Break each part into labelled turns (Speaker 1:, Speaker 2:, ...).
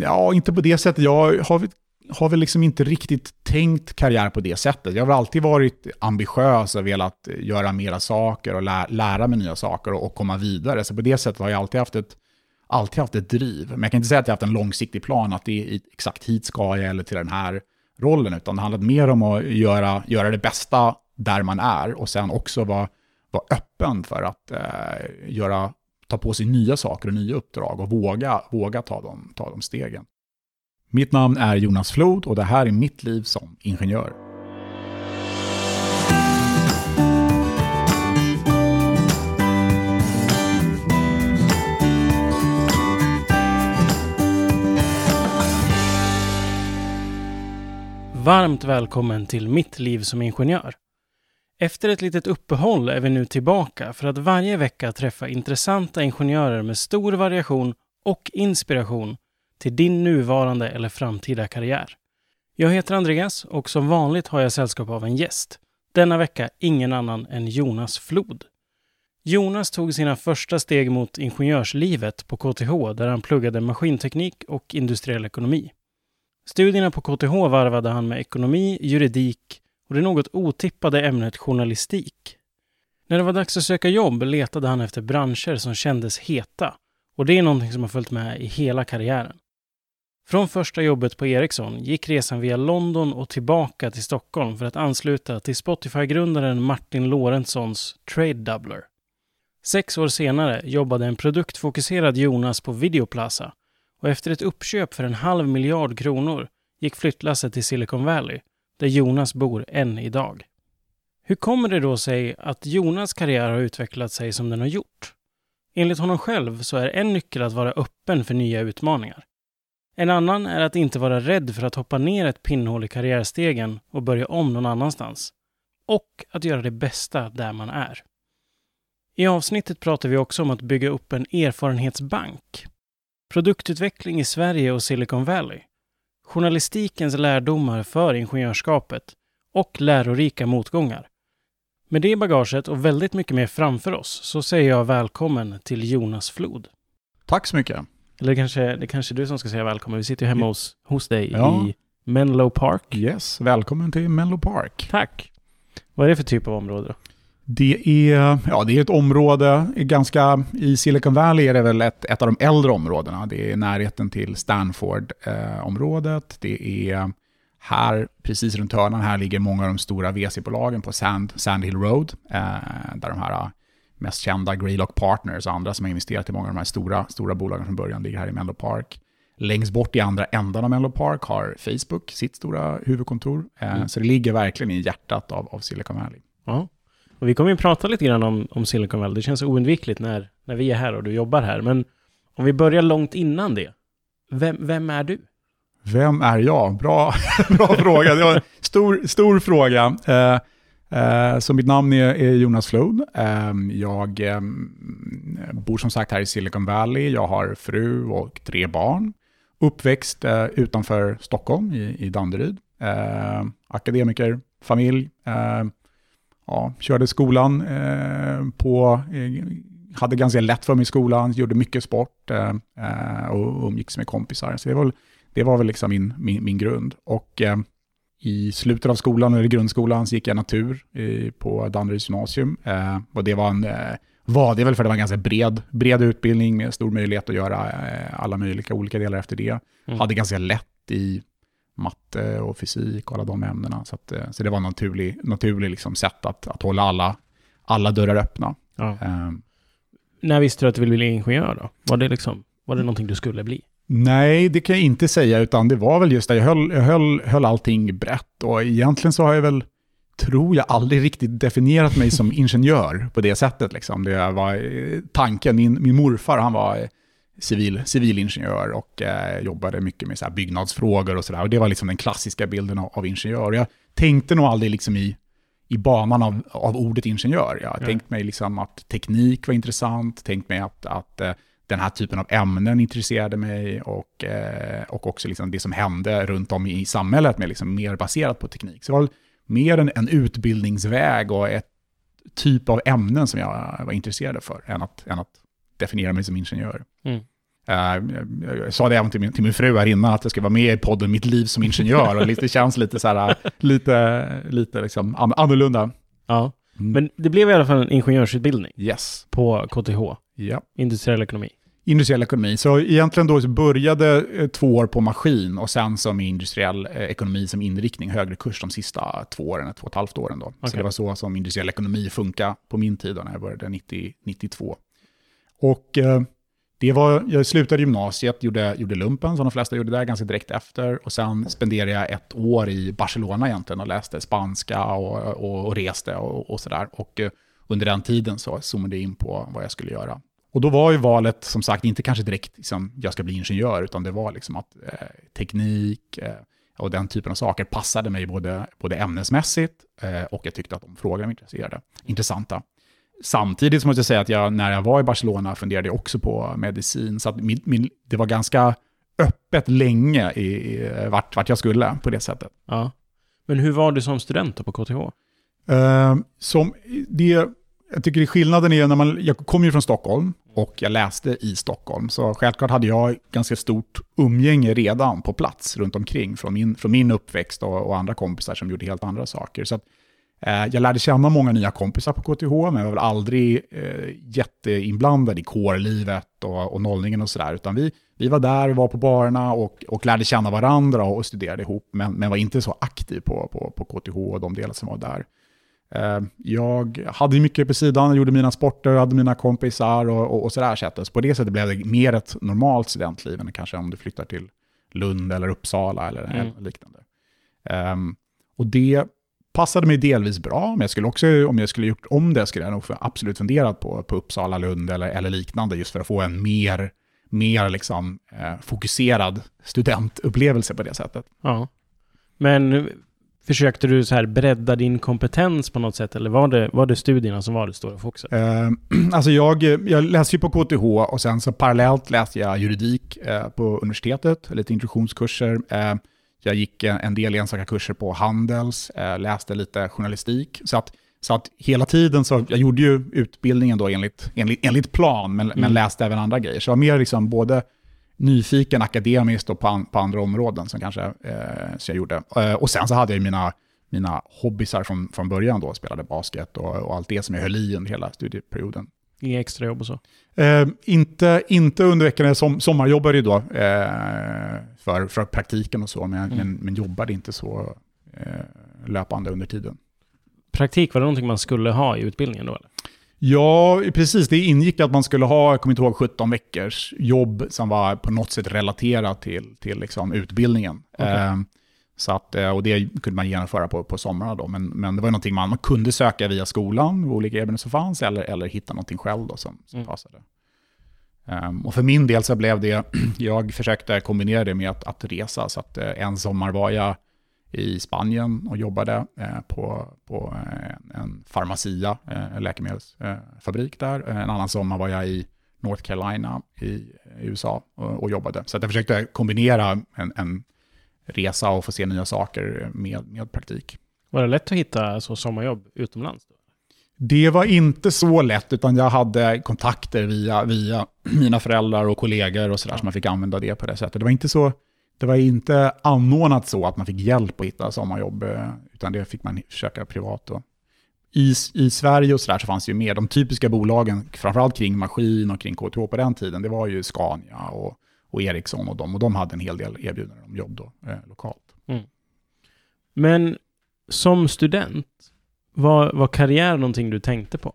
Speaker 1: Ja, inte på det sättet. Jag har, har väl liksom inte riktigt tänkt karriär på det sättet. Jag har alltid varit ambitiös och velat göra mera saker och lära, lära mig nya saker och, och, komma vidare. Så på det sättet har jag alltid haft ett, alltid haft ett driv. Men jag kan inte säga att jag har haft en långsiktig plan, att det är exakt hit ska jag eller till den här rollen, utan det handlat mer om att göra, göra det bästa där man är och sen också vara, vara öppen för att eh, göra, ta på sig nya saker och nya uppdrag och våga, våga ta, de, ta de stegen. Mitt namn är Jonas Flod och det här är mitt liv som ingenjör.
Speaker 2: Varmt välkommen till Mitt liv som ingenjör. Efter ett litet uppehåll är vi nu tillbaka för att varje vecka träffa intressanta ingenjörer med stor variation och inspiration till din nuvarande eller framtida karriär. Jag heter Andreas och som vanligt har jag sällskap av en gäst. Denna vecka ingen annan än Jonas Flod. Jonas tog sina första steg mot ingenjörslivet på KTH där han pluggade maskinteknik och industriell ekonomi. Studierna på KTH varvade han med ekonomi, juridik och det något otippade ämnet journalistik. När det var dags att söka jobb letade han efter branscher som kändes heta och det är någonting som har följt med i hela karriären. Från första jobbet på Ericsson gick resan via London och tillbaka till Stockholm för att ansluta till Spotify-grundaren Martin Lorentzons Trade Doubler. Sex år senare jobbade en produktfokuserad Jonas på Videoplaza och efter ett uppköp för en halv miljard kronor gick flyttlasset till Silicon Valley, där Jonas bor än idag. Hur kommer det då sig att Jonas karriär har utvecklat sig som den har gjort? Enligt honom själv så är en nyckel att vara öppen för nya utmaningar. En annan är att inte vara rädd för att hoppa ner ett pinnhål i karriärstegen och börja om någon annanstans. Och att göra det bästa där man är. I avsnittet pratar vi också om att bygga upp en erfarenhetsbank. Produktutveckling i Sverige och Silicon Valley. Journalistikens lärdomar för ingenjörskapet och lärorika motgångar. Med det bagaget och väldigt mycket mer framför oss så säger jag välkommen till Jonas Flod.
Speaker 1: Tack så mycket.
Speaker 2: Eller kanske, det är kanske du som ska säga välkommen. Vi sitter ju hemma hos, hos dig ja. i Menlo Park.
Speaker 1: Yes, välkommen till Menlo Park.
Speaker 2: Tack. Vad är det för typ av område då?
Speaker 1: Det är, ja, det är ett område, ganska, i Silicon Valley är det väl ett, ett av de äldre områdena. Det är närheten till Stanford-området. Eh, det är här, precis runt hörnan här, ligger många av de stora VC-bolagen på Sand, Sand Hill Road, eh, där de här mest kända Greylock Partners och andra som har investerat i många av de här stora, stora bolagen från början ligger här i Menlo Park. Längst bort i andra ändan av Menlo Park har Facebook sitt stora huvudkontor. Eh, mm. Så det ligger verkligen i hjärtat av, av Silicon Valley.
Speaker 2: Ja. Och vi kommer ju prata lite grann om, om Silicon Valley. Det känns oundvikligt när, när vi är här och du jobbar här. Men om vi börjar långt innan det. Vem, vem är du?
Speaker 1: Vem är jag? Bra, bra fråga. Det var en stor, stor fråga. Eh, Eh, så mitt namn är, Jonas Flod. Eh, jag ehm, bor som sagt här i Silicon Valley. Jag har fru och tre barn. Uppväxt eh, utanför Stockholm i, i Danderyd. Ehm, akademiker, familj. Ehm, Ja, körde skolan på, hade ganska lätt för mig i skolan, gjorde mycket sport och umgicks med kompisar. Så det var, det var väl liksom min, min, min grund. Och i slutet av skolan, eller grundskolan, så gick jag natur i, på Danderyds gymnasium. Eh, och det var, en, eh, var det väl för det var en ganska bred, bred utbildning med stor möjlighet att göra eh, alla möjliga olika delar efter det. Mm. Hade ganska lätt i matte och fysik och alla de ämnena. Så, att, eh, så det var en naturlig, naturlig liksom sätt att, att hålla alla, alla dörrar öppna. Ja.
Speaker 2: Ehm. När visste du att du ville bli ingenjör då? Var det, liksom, var det någonting du skulle bli?
Speaker 1: Nej, det kan jag inte säga, utan det var väl just det. Jag höll, jag höll, höll allting brett och egentligen så har jag väl, tror jag, aldrig riktigt definierat mig som ingenjör på det sättet. Liksom. Det var eh, tanken. Min, min morfar, han var civil, civilingenjör och eh, jobbade mycket med så byggnadsfrågor och sådär. Och det var liksom den klassiska bilden av, av ingenjör. Jag tänkte nog aldrig liksom i, i banan av, av ordet ingenjör. Jag ja. tänkte mig liksom att teknik var intressant, tänkt mig att, att eh, den här typen av ämnen intresserade mig och, eh, och också liksom det som hände runt om i samhället med liksom mer baserat på teknik. Så det var mer en, en utbildningsväg och ett typ av ämnen som jag var intresserad för än att, än att definiera mig som ingenjör. Mm. Eh, jag sa det även till min, till min fru här innan, att jag ska vara med i podden Mitt liv som ingenjör. Och det känns lite så här, lite, lite liksom annorlunda.
Speaker 2: Ja, mm. men det blev i alla fall en ingenjörsutbildning.
Speaker 1: Yes.
Speaker 2: På KTH.
Speaker 1: Ja.
Speaker 2: Industriell ekonomi.
Speaker 1: Industriell ekonomi. Så egentligen då började eh, två år på maskin och sen som industriell eh, ekonomi som inriktning, högre kurs de sista två åren, två och ett halvt åren. Då. Okay. Så det var så som industriell ekonomi funkade på min tid då, när jag började 90, 92. Och eh, det var, jag slutade gymnasiet, gjorde, gjorde lumpen som de flesta gjorde där ganska direkt efter. Och sen spenderade jag ett år i Barcelona egentligen och läste spanska och, och, och reste och, och sådär. Och eh, under den tiden så zoomade jag in på vad jag skulle göra. Och då var ju valet, som sagt, inte kanske direkt liksom, jag ska bli ingenjör, utan det var liksom att eh, teknik eh, och den typen av saker passade mig både, både ämnesmässigt eh, och jag tyckte att de frågorna var intresserade, intressanta. Samtidigt måste jag säga att jag, när jag var i Barcelona funderade jag också på medicin, så min, min, det var ganska öppet länge i, i, vart, vart jag skulle på det sättet.
Speaker 2: Ja. Men hur var du som student på KTH?
Speaker 1: Uh, som det, jag tycker skillnaden är när man, jag kommer ju från Stockholm och jag läste i Stockholm. Så självklart hade jag ganska stort umgänge redan på plats runt omkring från min, från min uppväxt och, och andra kompisar som gjorde helt andra saker. Så jag lärde känna många nya kompisar på KTH, men jag var väl aldrig eh, jätteinblandad i kårlivet och, och nollningen och sådär. Utan vi, vi var där, vi var på barerna och, och lärde känna varandra och, och studerade ihop, men, men var inte så aktiv på, på, på KTH och de delar som var där. Eh, jag hade mycket på sidan, gjorde mina sporter, hade mina kompisar och, och, och sådär sättet. Så på det sättet blev det mer ett normalt studentliv än kanske om du flyttar till Lund eller Uppsala eller, mm. eller liknande. Um, och det passade mig delvis bra, men jag skulle också, om jag skulle gjort om det, skulle jag nog absolut funderat på, på Uppsala, Lund eller, eller liknande, just för att få en mer, mer liksom, eh, fokuserad studentupplevelse på det sättet.
Speaker 2: Ja. Men Försökte du så här bredda din kompetens på något sätt eller var det, var det studierna som var det stora fokuset?
Speaker 1: Eh, alltså jag, jag läste ju på KTH och sen så parallellt läste jag juridik eh, på universitetet, lite introduktionskurser. Eh, jag gick en, en del enstaka kurser på Handels, eh, läste lite journalistik. Så att, så att hela tiden så, jag gjorde ju utbildningen då enligt, enligt, enligt plan, men, mm. men läste även andra grejer. Så jag var mer liksom både nyfiken akademiskt och på, an, på andra områden som kanske eh, så jag gjorde. Eh, och sen så hade jag mina, mina hobbysar från, från början då, spelade basket och, och allt det som jag höll i under hela studieperioden.
Speaker 2: Inga extra jobb och så?
Speaker 1: Eh, inte, inte under jag som, sommarjobbade ju då eh, för, för praktiken och så, men, mm. men, men jobbade inte så eh, löpande under tiden.
Speaker 2: Praktik, var det någonting man skulle ha i utbildningen då? Eller?
Speaker 1: Ja, precis. Det ingick att man skulle ha, jag kommer inte ihåg, 17 veckors jobb som var på något sätt relaterat till, till liksom utbildningen. Okay. Eh, så att, eh, och det kunde man genomföra på, på somrarna då. Men, men det var någonting man, man kunde söka via skolan, olika erbjudanden som fanns, eller, eller hitta någonting själv då som, som mm. passade. Um, och för min del så blev det, jag försökte kombinera det med att, att resa. Så att uh, en sommar var jag i Spanien och jobbade eh, på, på eh, en farmacia, eh, en läkemedelsfabrik där. En annan sommar var jag i North Carolina i USA och, och jobbade. Så jag försökte kombinera en, en, resa och få se nya saker med, med praktik.
Speaker 2: Var det lätt att hitta så sommarjobb utomlands? Då?
Speaker 1: Det var inte så lätt, utan jag hade kontakter via, via mina föräldrar och kollegor och sådär, ja. så man fick använda det på det sättet. Det var inte så det var inte anordnat så att man fick hjälp att hitta sommarjobb, eh, utan det fick man försöka privat. Då. I, I Sverige och så, där så fanns det ju mer, de typiska bolagen, framförallt kring maskin och kring KTH på den tiden, det var ju Scania och, och Ericsson och de, och de hade en hel del erbjudanden om jobb då, eh, lokalt. Mm.
Speaker 2: Men som student, var, var karriär någonting du tänkte på?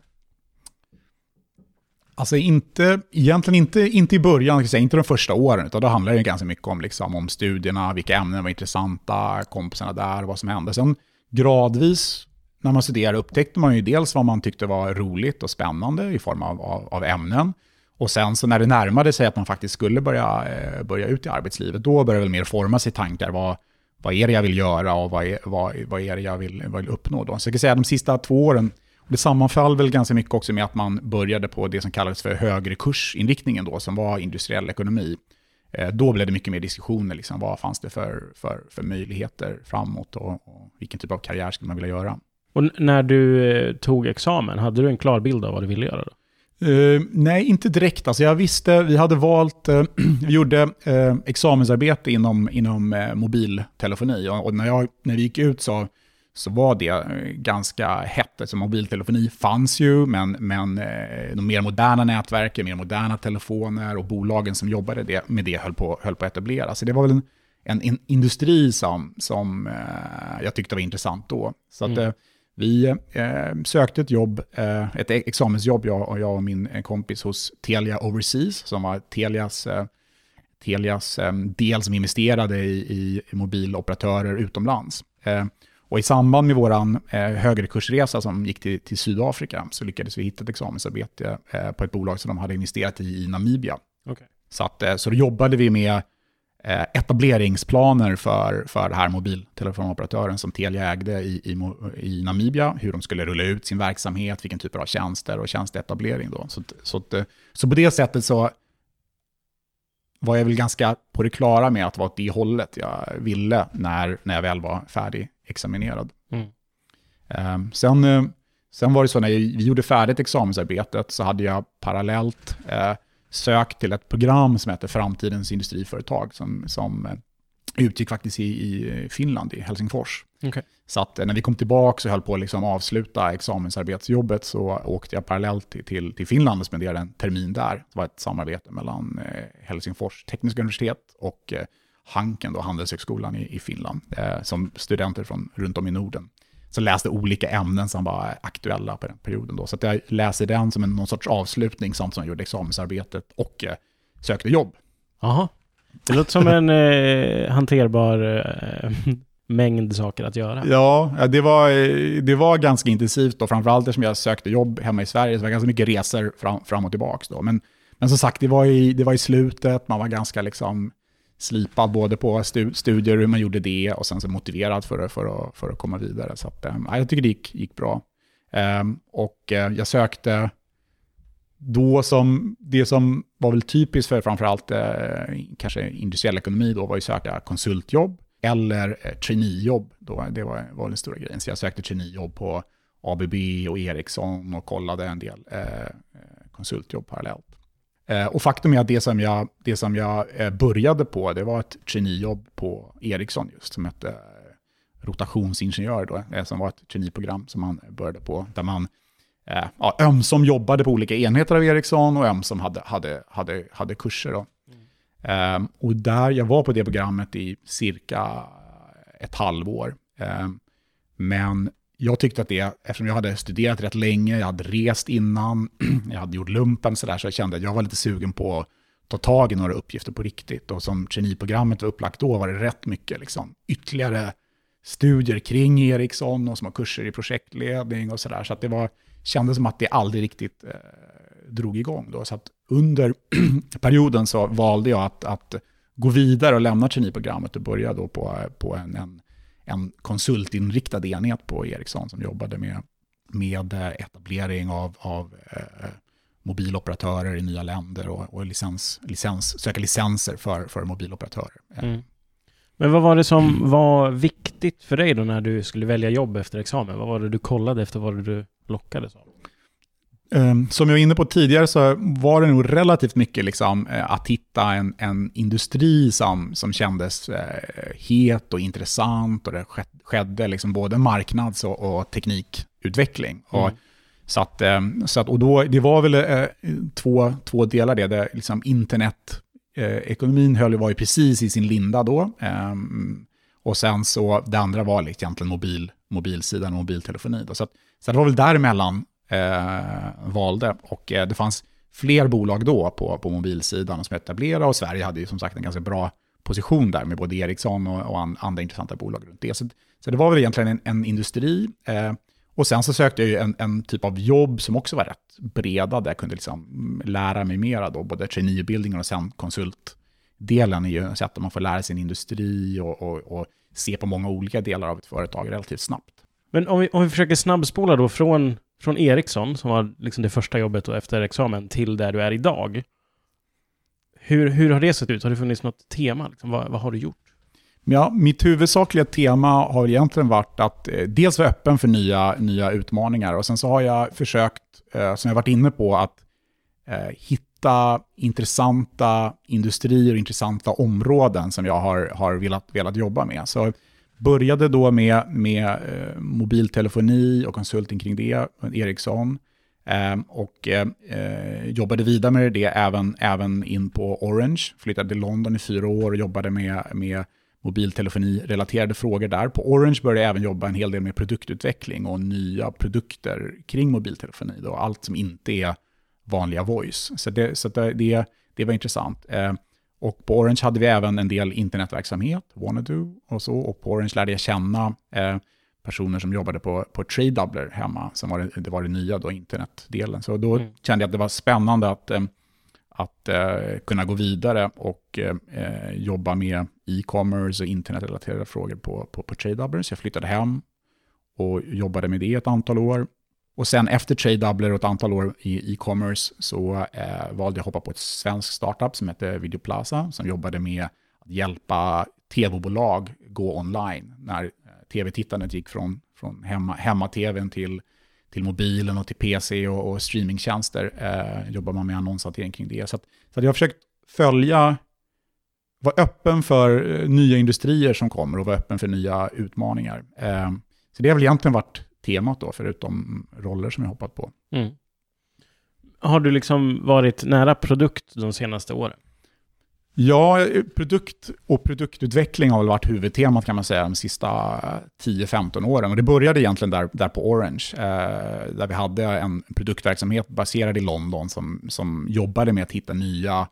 Speaker 1: Alltså inte, egentligen inte, inte i början, säga, inte de första åren, utan då handlar det ganska mycket om, liksom, om studierna, vilka ämnen var intressanta, kompisarna där, vad som hände. Sen gradvis när man studerade upptäckte man ju dels vad man tyckte var roligt och spännande i form av, av, av ämnen. Och sen så när det närmade sig att man faktiskt skulle börja, eh, börja ut i arbetslivet, då började väl mer forma sig tankar. Vad, vad är det jag vill göra och vad är, vad, vad är det jag vill, vill uppnå då? Så jag kan säga att de sista två åren det sammanföll väl ganska mycket också med att man började på det som kallades för högre kursinriktningen då, som var industriell ekonomi. Eh, då blev det mycket mer diskussioner, liksom, vad fanns det för, för, för möjligheter framåt och, och vilken typ av karriär skulle man vilja göra.
Speaker 2: Och när du eh, tog examen, hade du en klar bild av vad du ville göra? Då?
Speaker 1: Uh, nej, inte direkt. Alltså jag visste, vi hade valt, uh, vi gjorde uh, examensarbete inom, inom mobiltelefoni. Och, och, när, jag, när vi gick ut så, så var det ganska hett. Alltså mobiltelefoni fanns ju, men, men de mer moderna nätverken, mer moderna telefoner och bolagen som jobbade det, med det höll på, höll på att etablera. Så det var väl en, en, en industri som, som jag tyckte var intressant då. Så att, mm. Vi eh, sökte ett jobb, eh, ett examensjobb, jag och, jag och min eh, kompis hos Telia Overseas, som var Telias, eh, Telias eh, del som investerade i, i mobiloperatörer utomlands. Eh, och i samband med vår eh, högre kursresa som gick till, till Sydafrika så lyckades vi hitta ett examensarbete på ett bolag som de hade investerat i i Namibia. Okay. Så, att, så då jobbade vi med etableringsplaner för, för den här mobiltelefonoperatören som Telia ägde i, i, i, Namibia, hur de skulle rulla ut sin verksamhet, vilken typ av tjänster och tjänsteetablering. Då. Så, så, så på det sättet så var jag väl ganska på det klara med att det var åt det hållet jag ville när, när jag väl var färdigexaminerad. Mm. Um, sen, eh, sen var det så när vi gjorde färdigt examensarbetet så hade jag parallellt sökt till ett program som heter Framtidens industriföretag som, som eh, utgick faktiskt i, i Finland, i Helsingfors. Okay. Så att eh, när vi kom tillbaka och höll på att liksom avsluta examensarbetsjobbet så åkte jag parallellt till, till, till Finland och spenderade en termin där. Det var ett samarbete mellan eh, Helsingfors tekniska universitet och Hanken, då, Handelshögskolan i, i Finland, som studenter från runt om i Norden så läste olika ämnen som var aktuella på den perioden. Då. Så jag läser den som en, någon sorts avslutning samt som jag gjorde examensarbetet och eh, sökte jobb.
Speaker 2: Jaha. Det låter som en eh, hanterbar eh, mängd saker att göra.
Speaker 1: Ja, det var, det var ganska intensivt då, framförallt eftersom jag sökte jobb hemma i Sverige, så det var ganska mycket resor fram, fram och tillbaka då. Men, men som sagt, det var, i, det var i slutet, man var ganska liksom slipad både på studier, hur man gjorde det och sen så motiverad för, för, att, för att komma vidare. Så att, eh, ja, jag tycker det gick, gick bra. Um, och eh, jag sökte då som, det som var väl typiskt för framförallt äh, kanske industriell ekonomi då var ju söka konsultjobb eller äh, traineejobb. Då, det var, var den stora grejen. Så jag sökte traineejobb på ABB och Ericsson och kollade en del äh, konsultjobb parallellt. Eh, och faktum är att det som jag, det som jag eh, började på, det var ett traineejobb på Ericsson just, som hette eh, rotationsingenjör då, som var ett traineeprogram som man började på, där man ja, ömsom jobbade på olika enheter av Ericsson och ömsom hade, hade, hade, hade kurser. Då. Mm. Um, och där, jag var på det programmet i cirka ett halvår. Um, men jag tyckte att det, eftersom jag hade studerat rätt länge, jag hade rest innan, jag hade gjort lumpen så där, så jag kände att jag var lite sugen på att ta tag i några uppgifter på riktigt. Och som traineeprogrammet var upplagt då var det rätt mycket liksom, ytterligare studier kring Ericsson och små kurser i projektledning och sådär. Så att det var, kändes som att det aldrig riktigt eh, drog igång då. Så att under perioden så valde jag att, att gå vidare och lämna traineeprogrammet och börja då på, på en, en en konsultinriktad enhet på Ericsson som jobbade med, med eh, etablering av, av eh, mobiloperatörer i nya länder och, och licens, licens, söka licenser för, för mobiloperatörer. Eh. Mm.
Speaker 2: Men vad var det som var viktigt för dig då när du skulle välja jobb efter examen? Vad var det du kollade efter? Vad var det du lockades av?
Speaker 1: Ehm, som jag var inne på tidigare så var det nog relativt mycket liksom, eh, att hitta en, en industri som, som kändes eh, het och intressant och det skedde liksom både marknads och, och teknikutveckling. Mm. Och, så att, ehm, så att, och då, det var väl eh, två, två delar det. det liksom internet, ekonomin höll, var ju precis i sin linda då. Ehm, och sen så det andra var liksom egentligen mobil, mobilsidan och mobiltelefoni. Då. Så, att, så det var väl däremellan eh, Eh, valde. Och eh, det fanns fler bolag då på, på mobilsidan som etablerade och Sverige hade ju som sagt en ganska bra position där med både Ericsson och, och an, andra intressanta bolag runt det. Så, så det var väl egentligen en, en industri. Eh, och sen så sökte jag ju en, en, typ av jobb som också var rätt breda, där jag kunde liksom lära mig mera då, både traineeutbildningen och sen konsultdelen är ju ett sätt att man får lära sig en industri och, och, och se på många olika delar av ett företag relativt snabbt.
Speaker 2: Men om vi, om vi försöker snabbspola då från från Ericsson, som var liksom det första jobbet efter examen, till där du är idag. Hur, hur har det sett ut? Har det funnits något tema? Liksom? Vad, vad har du gjort?
Speaker 1: Ja, mitt huvudsakliga tema har egentligen varit att eh, dels vara öppen för nya, nya utmaningar och sen så har jag försökt, eh, som jag varit inne på, att eh, hitta intressanta industrier och intressanta områden som jag har, har velat, velat jobba med. Så började då med, med eh, mobiltelefoni och konsulting kring det, Ericsson. Eh, och eh, jobbade vidare med det även, även in på Orange. Flyttade till London i fyra år och jobbade med, med mobiltelefoni-relaterade frågor där. På Orange började jag även jobba en hel del med produktutveckling och nya produkter kring mobiltelefoni. Då. Allt som inte är vanliga voice. Så det, så det, det, det var intressant. Eh, och på Orange hade vi även en del internetverksamhet, Wanadoo och så. Och på Orange lärde jag känna eh, personer som jobbade på, på Tradedoubler hemma, som var det, det var det nya då, internetdelen. Så då mm. kände jag att det var spännande att, eh, att eh, kunna gå vidare och eh, jobba med e-commerce och internetrelaterade frågor på, på, på Tradedoubler. Så jag flyttade hem och jobbade med det ett antal år. Och sen efter Tradedoubler och ett antal år i e-commerce så eh, valde jag att hoppa på ett svenskt startup som heter Videoplaza som jobbade med att hjälpa tv-bolag gå online när eh, tv-tittandet gick från, från hemma, hemma-tvn till, till mobilen och till PC och, och streamingtjänster. Eh, jobbar man med annonshantering kring det. Så, att, så att jag har försökt följa, vara öppen för eh, nya industrier som kommer och vara öppen för nya utmaningar. Eh, så det har väl egentligen varit temat då, förutom roller som jag hoppat på. Mm.
Speaker 2: Har du liksom varit nära produkt de senaste åren?
Speaker 1: Ja, produkt och produktutveckling har väl varit huvudtemat kan man säga de sista 10-15 åren. Och det började egentligen där, där på Orange, eh, där vi hade en produktverksamhet baserad i London som, som jobbade med att hitta nya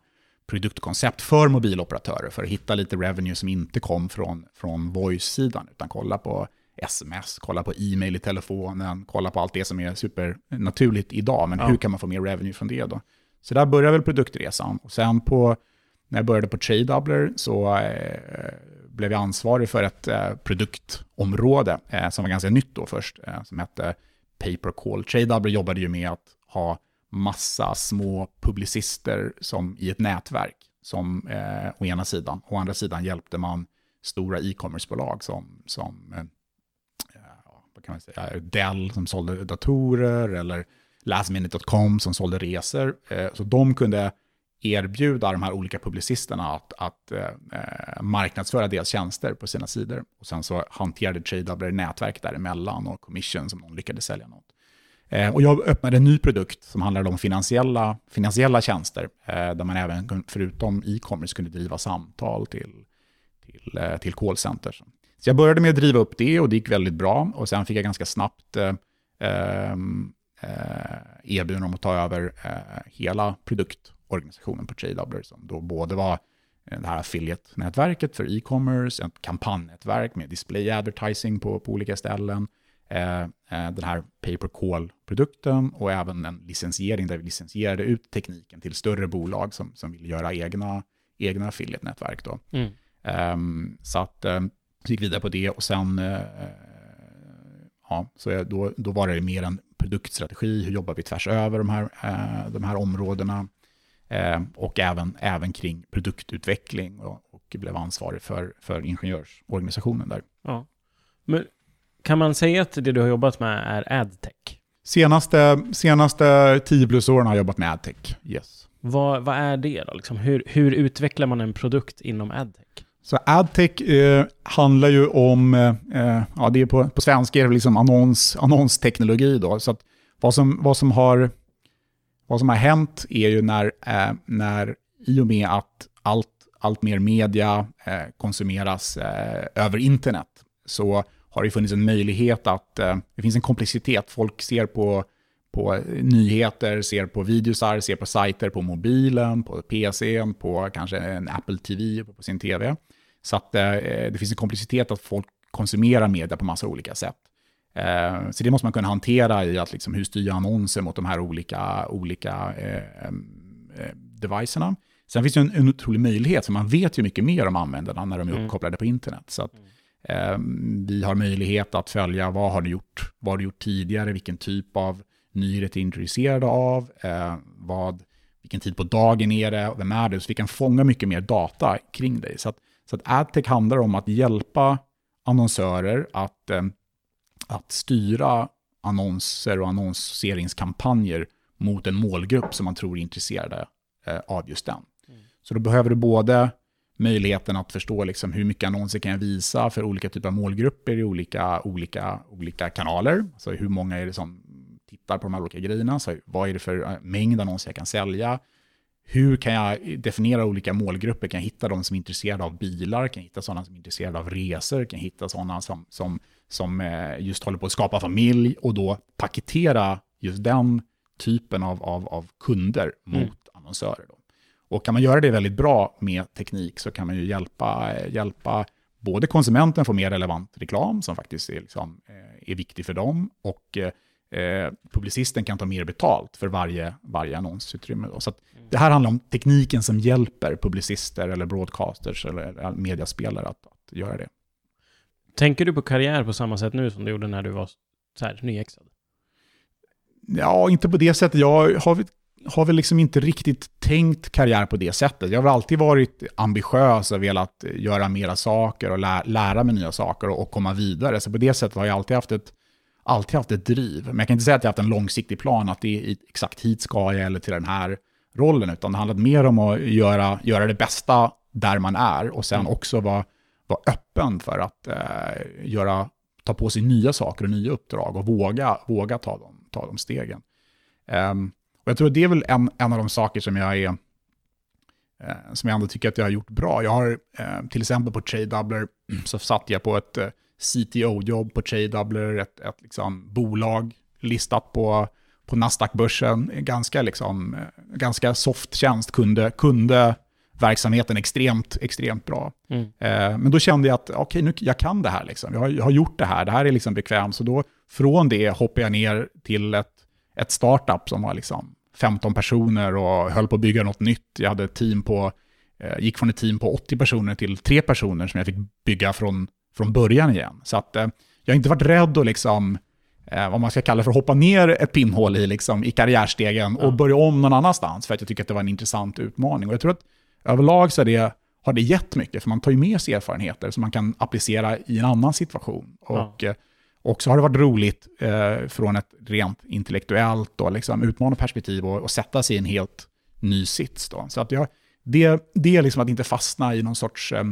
Speaker 1: produktkoncept för mobiloperatörer, för att hitta lite revenue som inte kom från, från voice-sidan, utan kolla på sms, kolla på e-mail i telefonen, kolla på allt det som är supernaturligt idag, men ja. hur kan man få mer revenue från det då? Så där började väl produktresan. Och sen på, när jag började på Tradedoubler så eh, blev jag ansvarig för ett eh, produktområde eh, som var ganska nytt då först, eh, som hette Paper Call. Tradedoubler jobbade ju med att ha massa små publicister som i ett nätverk, som eh, å ena sidan. Å andra sidan hjälpte man stora e-commerce-bolag som, som eh, kan man säga, Dell som sålde datorer eller lastminute.com som sålde resor. Eh, så de kunde erbjuda de här olika publicisterna att, att eh, eh marknadsföra deras tjänster på sina sidor. Och sen så hanterade Tradedoubler nätverk däremellan och commission som de lyckades sälja något. Eh, och jag öppnade en ny produkt som handlade om finansiella, finansiella tjänster, eh, där man även, förutom e-commerce, kunde driva samtal till, till, eh, till callcenter. Så jag började med att driva upp det och det gick väldigt bra. Och sen fick jag ganska snabbt eh, ehm, eh, erbjudande om att ta över eh, hela produktorganisationen på Tradedoubler, som då både var det här affiliate-nätverket för e-commerce, ett kampanjnätverk med display advertising på, på olika ställen, eh, eh, den här paper call-produkten och även en licensiering där vi licensierade ut tekniken till större bolag som, som vill göra egna, egna affiliate-nätverk. Då. Mm. Um, så att um, så gick vidare på det och sen, eh, ja, så jag, då, då var det mer en produktstrategi, hur jobbar vi tvärs över de här, eh, de här områdena? Eh, och även, även kring produktutveckling och, och blev ansvarig för, för ingenjörsorganisationen där.
Speaker 2: Ja. Men kan man säga att det du har jobbat med är adtech?
Speaker 1: Senaste, senaste 10 plus åren har jag jobbat med adtech, yes.
Speaker 2: Vad, vad är det då? Liksom, hur, hur utvecklar man en produkt inom adtech?
Speaker 1: Så adtech eh, handlar ju om, eh, eh, ja det är på, på svenska är det liksom annons, annonsteknologi då. Så att vad som, vad som, har, vad som har hänt är ju när, eh, när i och med att allt, allt mer media eh, konsumeras eh, över internet så har det funnits en möjlighet att, eh, det finns en komplexitet, folk ser på på nyheter, ser på videosar, ser på sajter på mobilen, på PCn, på kanske en Apple TV på sin TV. Så att eh, det finns en komplexitet att folk konsumerar media på massa olika sätt. Eh, så det måste man kunna hantera i att liksom, hur styr annonser mot de här olika, olika eh, eh, devicerna. Sen finns det en, en otrolig möjlighet, för man vet ju mycket mer om användarna när de är mm. uppkopplade på internet. Så att, eh, vi har möjlighet att följa vad har du gjort, vad har du gjort tidigare, vilken typ av nyheter är intresserade av, eh, vad, vilken tid på dagen är det, vem är det, så vi kan fånga mycket mer data kring dig. Så att så att AdTech handlar om att hjälpa annonsörer att, eh, att styra annonser och annonseringskampanjer mot en målgrupp som man tror är intresserade eh, av just den. Mm. Så då behöver du både möjligheten att förstå liksom hur mycket annonser kan jag visa för olika typer av målgrupper i olika, olika, olika kanaler. Alltså hur många är det som tittar på de här olika grejerna? Så vad är det för eh, mängd annonser jag kan sälja? Hur kan jag definiera olika målgrupper? Kan jag hitta de som är intresserade av bilar? Kan jag hitta sådana som är intresserade av resor? Kan jag hitta sådana som, som, som eh, just håller på att skapa familj? Och då paketera just den typen av, av, av kunder mot mm. annonsörer. Då. Och kan man göra det väldigt bra med teknik så kan man ju hjälpa, hjälpa både konsumenten få mer relevant reklam som faktiskt är, liksom, eh, är viktig för dem och eh, publicisten kan ta mer betalt för varje, varje annonsutrymme. Då. Så det här handlar om tekniken som hjälper publicister eller broadcasters eller mediaspelare att, att göra det.
Speaker 2: Tänker du på karriär på samma sätt nu som du gjorde när du var så här, nyexad?
Speaker 1: Ja, inte på det sättet. Jag har har väl liksom inte riktigt tänkt karriär på det sättet. Jag har alltid varit ambitiös och velat göra mera saker och lä lära mig nya saker och, och, komma vidare. Så på det sättet har jag alltid haft ett, alltid haft ett driv. Men jag kan inte säga att jag har haft en långsiktig plan, att det är exakt hit ska jag eller till den här rollen, utan det handlat mer om att göra, göra det bästa där man är och sen mm. också vara, vara öppen för att eh, göra, ta på sig nya saker och nya uppdrag och våga, våga ta, de, ta de stegen. Um, och jag tror att det är väl en, en av de saker som jag är eh, som jag ändå tycker att jag har gjort bra. Jag har eh, till exempel på Tradedoubler så satt jag på ett eh, CTO-jobb på Tradedoubler, ett, ett liksom, bolag listat på, på Nasdaq-börsen. Ganska, liksom, eh, ganska soft tjänst, kunde, kunde verksamheten extremt, extremt bra. Mm. Eh, men då kände jag att okej, okay, jag kan det här. Liksom. Jag, har, jag har gjort det här, det här är liksom bekvämt. Så då från det hoppade jag ner till ett, ett startup som var liksom 15 personer och höll på att bygga något nytt. Jag hade ett team på, eh, gick från ett team på 80 personer till tre personer som jag fick bygga från, från början igen. Så att eh, jag har inte varit rädd att liksom, eh, vad man ska kalla för hoppa ner ett pinnhål i, liksom, i karriärstegen och börja om någon annanstans för att jag tycker att det var en intressant utmaning. Och jag tror att överlag så det, har det gett mycket, för man tar ju med sig erfarenheter som man kan applicera i en annan situation. Och ja. Och så har det varit roligt eh, från ett rent intellektuellt och liksom utmanande perspektiv och, och, sätta sig i en helt ny sits. Då. Så att jag, det, det är liksom att inte fastna i någon sorts eh,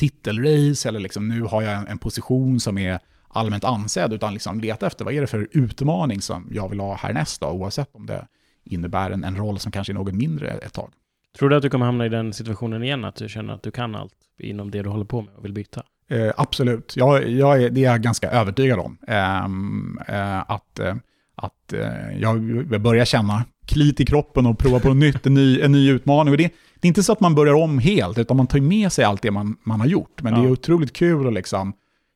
Speaker 1: titelrace eller liksom nu har jag en, en, position som är allmänt ansedd, utan liksom leta efter vad är det för utmaning som jag vill ha härnäst, då, oavsett om det innebär en, en roll som kanske är något mindre ett tag.
Speaker 2: Tror du att du kommer hamna i den situationen igen, att du känner att du kan allt inom det du håller på med och vill byta?
Speaker 1: Eh, absolut, jag, jag är, det är jag ganska övertygad om. Ehm, eh, att eh, att eh, jag börjar känna klit i kroppen och prova på nytt, en ny, en ny utmaning. Och det, det, är inte så att man börjar om helt, utan man tar med sig allt det man, man har gjort. Men ja. det är otroligt kul att liksom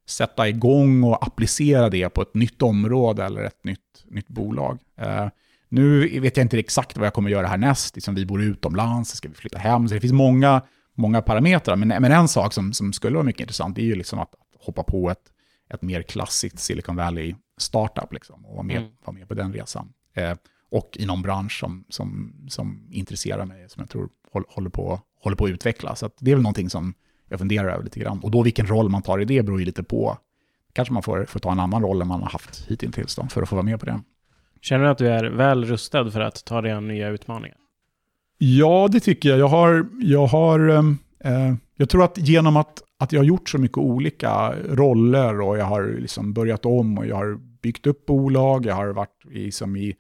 Speaker 1: sätta igång och applicera det på ett nytt område eller ett nytt, nytt bolag. Eh, nu vet jag inte exakt vad jag kommer göra härnäst. Liksom vi bor utomlands, ska vi flytta hem? Så det finns många många parametrar. Men, men en sak som, som skulle vara mycket intressant är ju liksom att, att hoppa på ett, ett mer klassiskt Silicon Valley startup liksom, och vara med, mm. vara med på den resan. Eh, och i någon bransch som, som, som intresserar mig, som jag tror håller på, håller på att utvecklas. Så att det är väl någonting som jag funderar över lite grann. Och då vilken roll man tar i det beror ju lite på. Kanske man får, får ta en annan roll än man har haft hittills då, för att få vara med på det.
Speaker 2: Känner du att du är väl rustad för att ta dig an nya utmaningar?
Speaker 1: Ja, det tycker jag. Jag har, jag har ehm, eh, jag tror att genom att, att jag har gjort så mycket olika roller och jag har liksom börjat om och jag har byggt upp bolag, jag har varit i, som i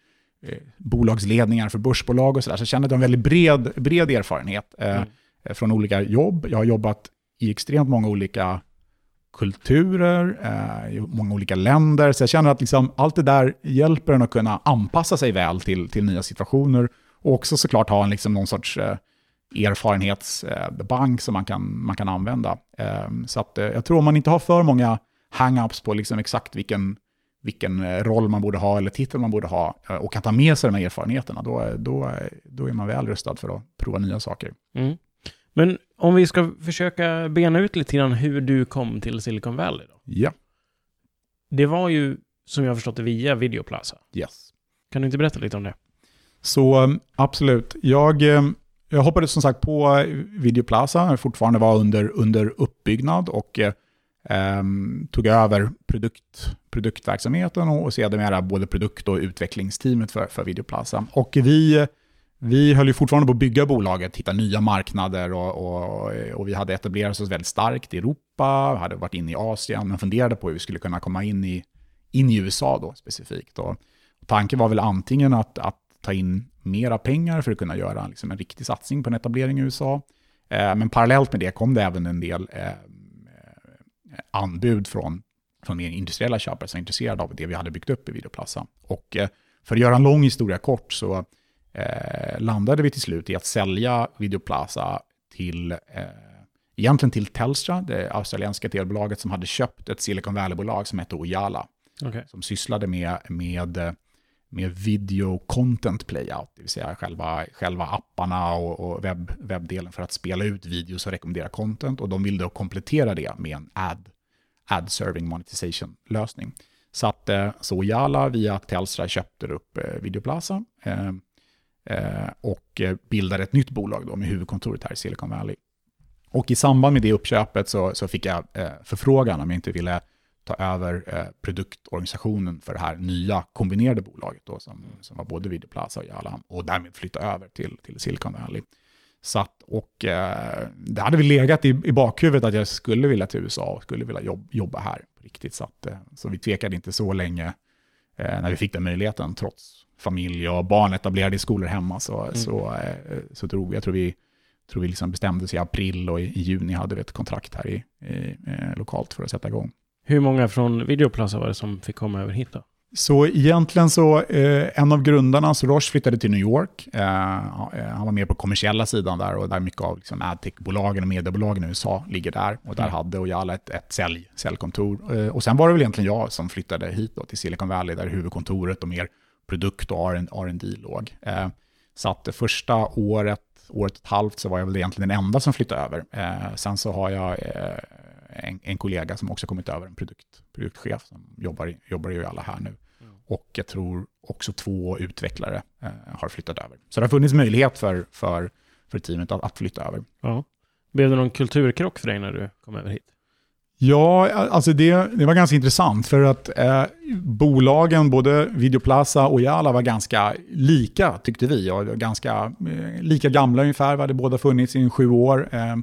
Speaker 1: bolagsledningar för börsbolag och sådär, så jag känner att jag har en väldigt bred, bred erfarenhet eh, mm. från olika jobb. Jag har jobbat i extremt många olika kulturer, eh, i många olika länder. Så jag känner att liksom allt det där hjälper en att kunna anpassa sig väl till, till nya situationer och också såklart ha en, liksom någon sorts eh, erfarenhetsbank som man kan, man kan använda. Eh, så att, eh, jag tror om man inte har för många hang-ups på liksom exakt vilken, vilken eh, roll man borde ha eller titel man borde ha eh, och kan ta med sig de här erfarenheterna, då, då, då är man väl rustad för att prova nya saker. Mm.
Speaker 2: Men om vi ska försöka bena ut lite grann hur du kom till Silicon Valley då?
Speaker 1: Ja.
Speaker 2: Det var ju, som jag har förstått det, via Videoplaza.
Speaker 1: Yes.
Speaker 2: Kan du inte berätta lite om det?
Speaker 1: Så absolut. Jag, eh, jag hoppade som sagt på Videoplaza, fortfarande var under, under uppbyggnad och eh, Ehm, tog över produkt, produktverksamheten och sedermera både produkt och utvecklingsteamet för, för Videoplaza. Och vi, vi höll ju fortfarande på att bygga bolaget, hitta nya marknader och, och, och vi hade etablerat oss väldigt starkt i Europa, hade varit inne i Asien, men funderade på hur vi skulle kunna komma in i, in i USA då specifikt. Och tanken var väl antingen att, att ta in mera pengar för att kunna göra liksom en riktig satsning på en etablering i USA, eh, men parallellt med det kom det även en del eh, anbud från, från mer industriella köpare som är intresserade av det vi hade byggt upp i Videoplaza. Och eh, för att göra en lång historia kort så eh, landade vi till slut i att sälja Videoplaza till, eh, egentligen till Telstra, det australienska telebolaget som hade köpt ett Silicon Valley-bolag som hette Ojala. Okay. Som sysslade med, med, med video content playout, det vill säga själva, själva apparna och, och webb, webbdelen för att spela ut videos och rekommendera content. Och de vill då komplettera det med en ad, ad serving monetization-lösning. Så att eh, så Jala via Telstra köpte upp eh, Videoplaza. Eh, och bildade ett nytt bolag då med huvudkontoret här i Silicon Valley. Och i samband med det uppköpet så, så fick jag förfrågan om jag inte ville ta över eh, produktorganisationen för det här nya kombinerade bolaget då, som, som var både Videoplaza och Jala, och därmed flytta över till, till Silicon Valley. Satt och eh, det hade vi legat i, i bakhuvudet att jag skulle vilja till USA och skulle vilja jobb, jobba här på riktigt. Så, att, eh, så vi tvekade inte så länge eh, när vi fick den möjligheten, trots familj och barn etablerade i skolor hemma så, mm. så, eh, så drog vi, jag tror vi, tror vi liksom bestämde oss i april och i, i juni hade vi ett kontrakt här i, i, eh, lokalt för att sätta igång.
Speaker 2: Hur många från Videoplaza var det som fick komma över hit då?
Speaker 1: Så egentligen så, eh, en av grundarna, så Roche flyttade till New York. Eh, eh, han var mer på kommersiella sidan där och där mycket av liksom, adtech-bolagen och mediebolagen i USA ligger där. Och där mm. hade Ojala ett, ett sälj, säljkontor. Eh, och sen var det väl egentligen jag som flyttade hit då, till Silicon Valley, där huvudkontoret och mer produkt och R&D låg. Eh, så att det första året, året och ett halvt, så var jag väl egentligen den enda som flyttade över. Eh, sen så har jag en, en, kollega som också kommit över, en produkt, produktchef som jobbar, jobbar ju alla här nu. Mm. Och jag tror också två utvecklare eh, har flyttat över. Så det har funnits möjlighet för, för, för teamet att, att flytta över.
Speaker 2: Ja. Blev det någon kulturkrock för dig när du kom över hit?
Speaker 1: Ja, alltså det, det var ganska intressant för att eh, bolagen, både Videoplaza och Jala var ganska lika tyckte vi. Och ganska eh, lika gamla ungefär, vi hade båda funnits i sju år eh,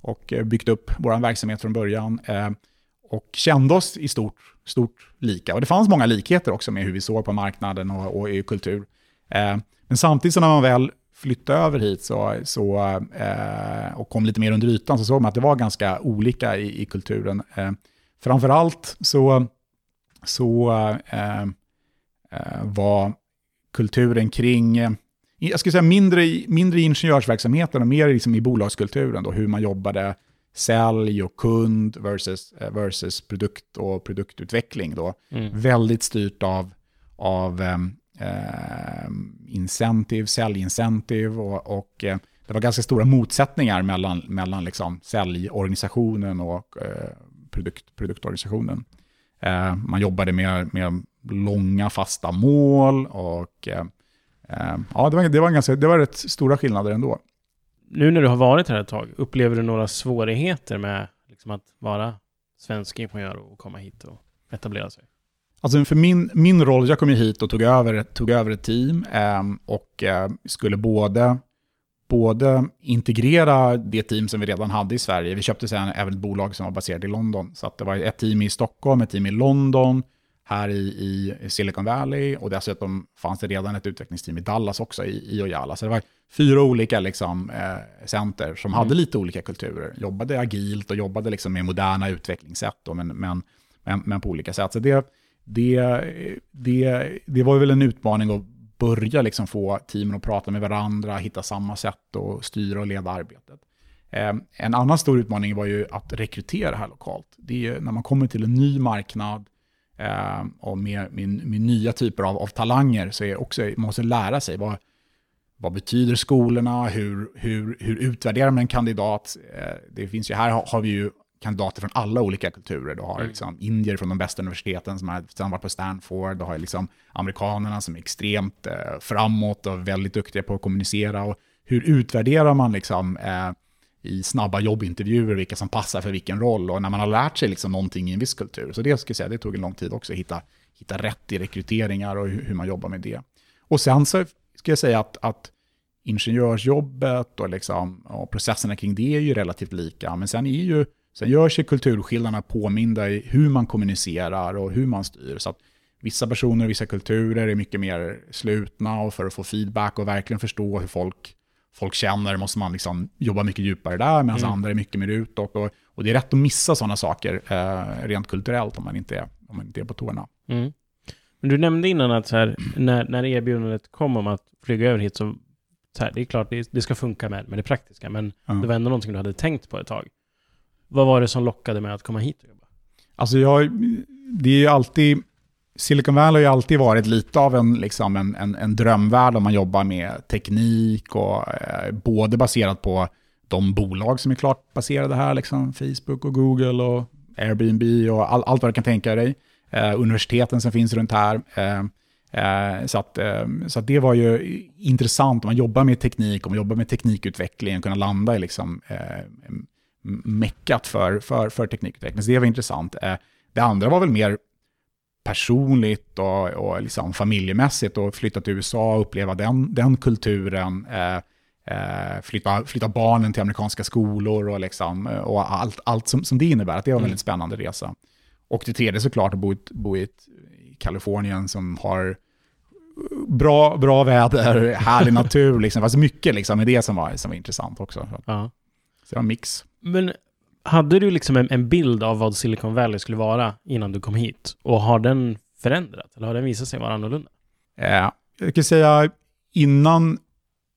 Speaker 1: och eh, byggt upp vår verksamhet från början. Eh, och kände oss i stort, stort lika. Och det fanns många likheter också med hur vi såg på marknaden och, och i kultur. Eh, men samtidigt så när man väl flyttade över hit så, så, och kom lite mer under ytan så såg man att det var ganska olika i, i kulturen. Framförallt så, så var kulturen kring, jag skulle säga mindre, mindre i ingenjörsverksamheten och mer liksom i bolagskulturen, då, hur man jobbade sälj och kund versus, eh, versus produkt och produktutveckling. Då. Mm. Väldigt styrt av, av eh, incentive, säljincentive och, och eh, det var ganska stora motsättningar mellan, mellan liksom säljorganisationen och eh, produkt, produktorganisationen. Eh, man jobbade med, med långa fasta mål och eh, ja, det var, det, var ganska, det var rätt stora skillnader ändå.
Speaker 2: Nu när du har varit här ett tag, upplever du några svårigheter med liksom, att vara svensk ingenjör och komma hit och etablera sig?
Speaker 1: Alltså för min, min roll, jag kom ju hit och tog över, tog över ett team eh, och eh, skulle både, både integrera det team som vi redan hade i Sverige. Vi köpte sen även ett bolag som var baserat i London. Så det var ett team i Stockholm, ett team i London, här i, i Silicon Valley och dessutom fanns det redan ett utvecklingsteam i Dallas också, i, i Ojala. Så det var fyra olika liksom, eh, center som mm. hade lite olika kulturer. Jobbade agilt och jobbade liksom med moderna utvecklingssätt, då, men, men, men, men på olika sätt. Så det, det, det, det var väl en utmaning att börja liksom få teamen att prata med varandra, hitta samma sätt att styra och leda arbetet. Eh, en annan stor utmaning var ju att rekrytera här lokalt. Det är när man kommer till en ny marknad eh, och med, med, med, nya typer av, av talanger så är också, man måste lära sig vad, vad betyder skolorna, hur, hur, hur utvärderar man en kandidat? Eh, det finns ju, här har, har vi ju kandidater från alla olika kulturer. Du har mm. liksom indier från de bästa universiteten som har varit på Stanford. Du har liksom amerikanerna som är extremt eh, framåt och väldigt duktiga på att kommunicera. Och hur utvärderar man liksom, eh, i snabba jobbintervjuer, vilka som passar för vilken roll och när man har lärt sig liksom någonting i en viss kultur. Så det ska jag säga, det tog en lång tid också att hitta, hitta rätt i rekryteringar och hur, hur man jobbar med det. Och sen så ska jag säga att, att ingenjörsjobbet och, liksom, och processerna kring det är ju relativt lika. Men sen, är ju, sen gör sig kulturskillnaderna påminda i hur man kommunicerar och hur man styr. Så att vissa personer och vissa kulturer är mycket mer slutna och för att få feedback och verkligen förstå hur folk, folk känner måste man liksom jobba mycket djupare där, medan mm. andra är mycket mer utåt. Och, och det är rätt att missa sådana saker eh, rent kulturellt om man inte är, om man inte är på tårna.
Speaker 2: Mm. Men du nämnde innan att här, när, när erbjudandet kom om att flyga över hit så, så här, det är klart det, det ska funka med, med det praktiska, men ja. det var ändå någonting du hade tänkt på ett tag. Vad var det som lockade med att komma hit och jobba?
Speaker 1: Alltså jag, det är ju alltid, Silicon Valley har ju alltid varit lite av en, liksom en, en, en drömvärld om man jobbar med teknik och eh, både baserat på de bolag som är klart baserade här, liksom Facebook och Google och Airbnb och all, allt vad du kan tänka dig eh, universiteten som finns runt här. Eh, eh, så, att, eh, så att det var ju intressant om man jobbar med teknik, om man jobbar med teknikutveckling, och kunna landa i liksom, eh, meckat för, för, för teknikutveckling. Så det var intressant. Eh, det andra var väl mer personligt och, och liksom familjemässigt och flytta till USA och uppleva den, den kulturen. Eh, flytta, flytta barnen till amerikanska skolor och, liksom, och allt, allt som, som det innebär. Att det var en väldigt spännande resa. Och det tredje såklart att bo, bo i, ett, i Kalifornien som har bra, bra väder, härlig natur. Liksom. Alltså mycket liksom, med det som var, som var intressant också. Ja. Så det var en mix.
Speaker 2: Men hade du liksom en, en, bild av vad Silicon Valley skulle vara innan du kom hit? Och har den förändrats? Eller har den visat sig vara annorlunda?
Speaker 1: Eh, jag kan säga innan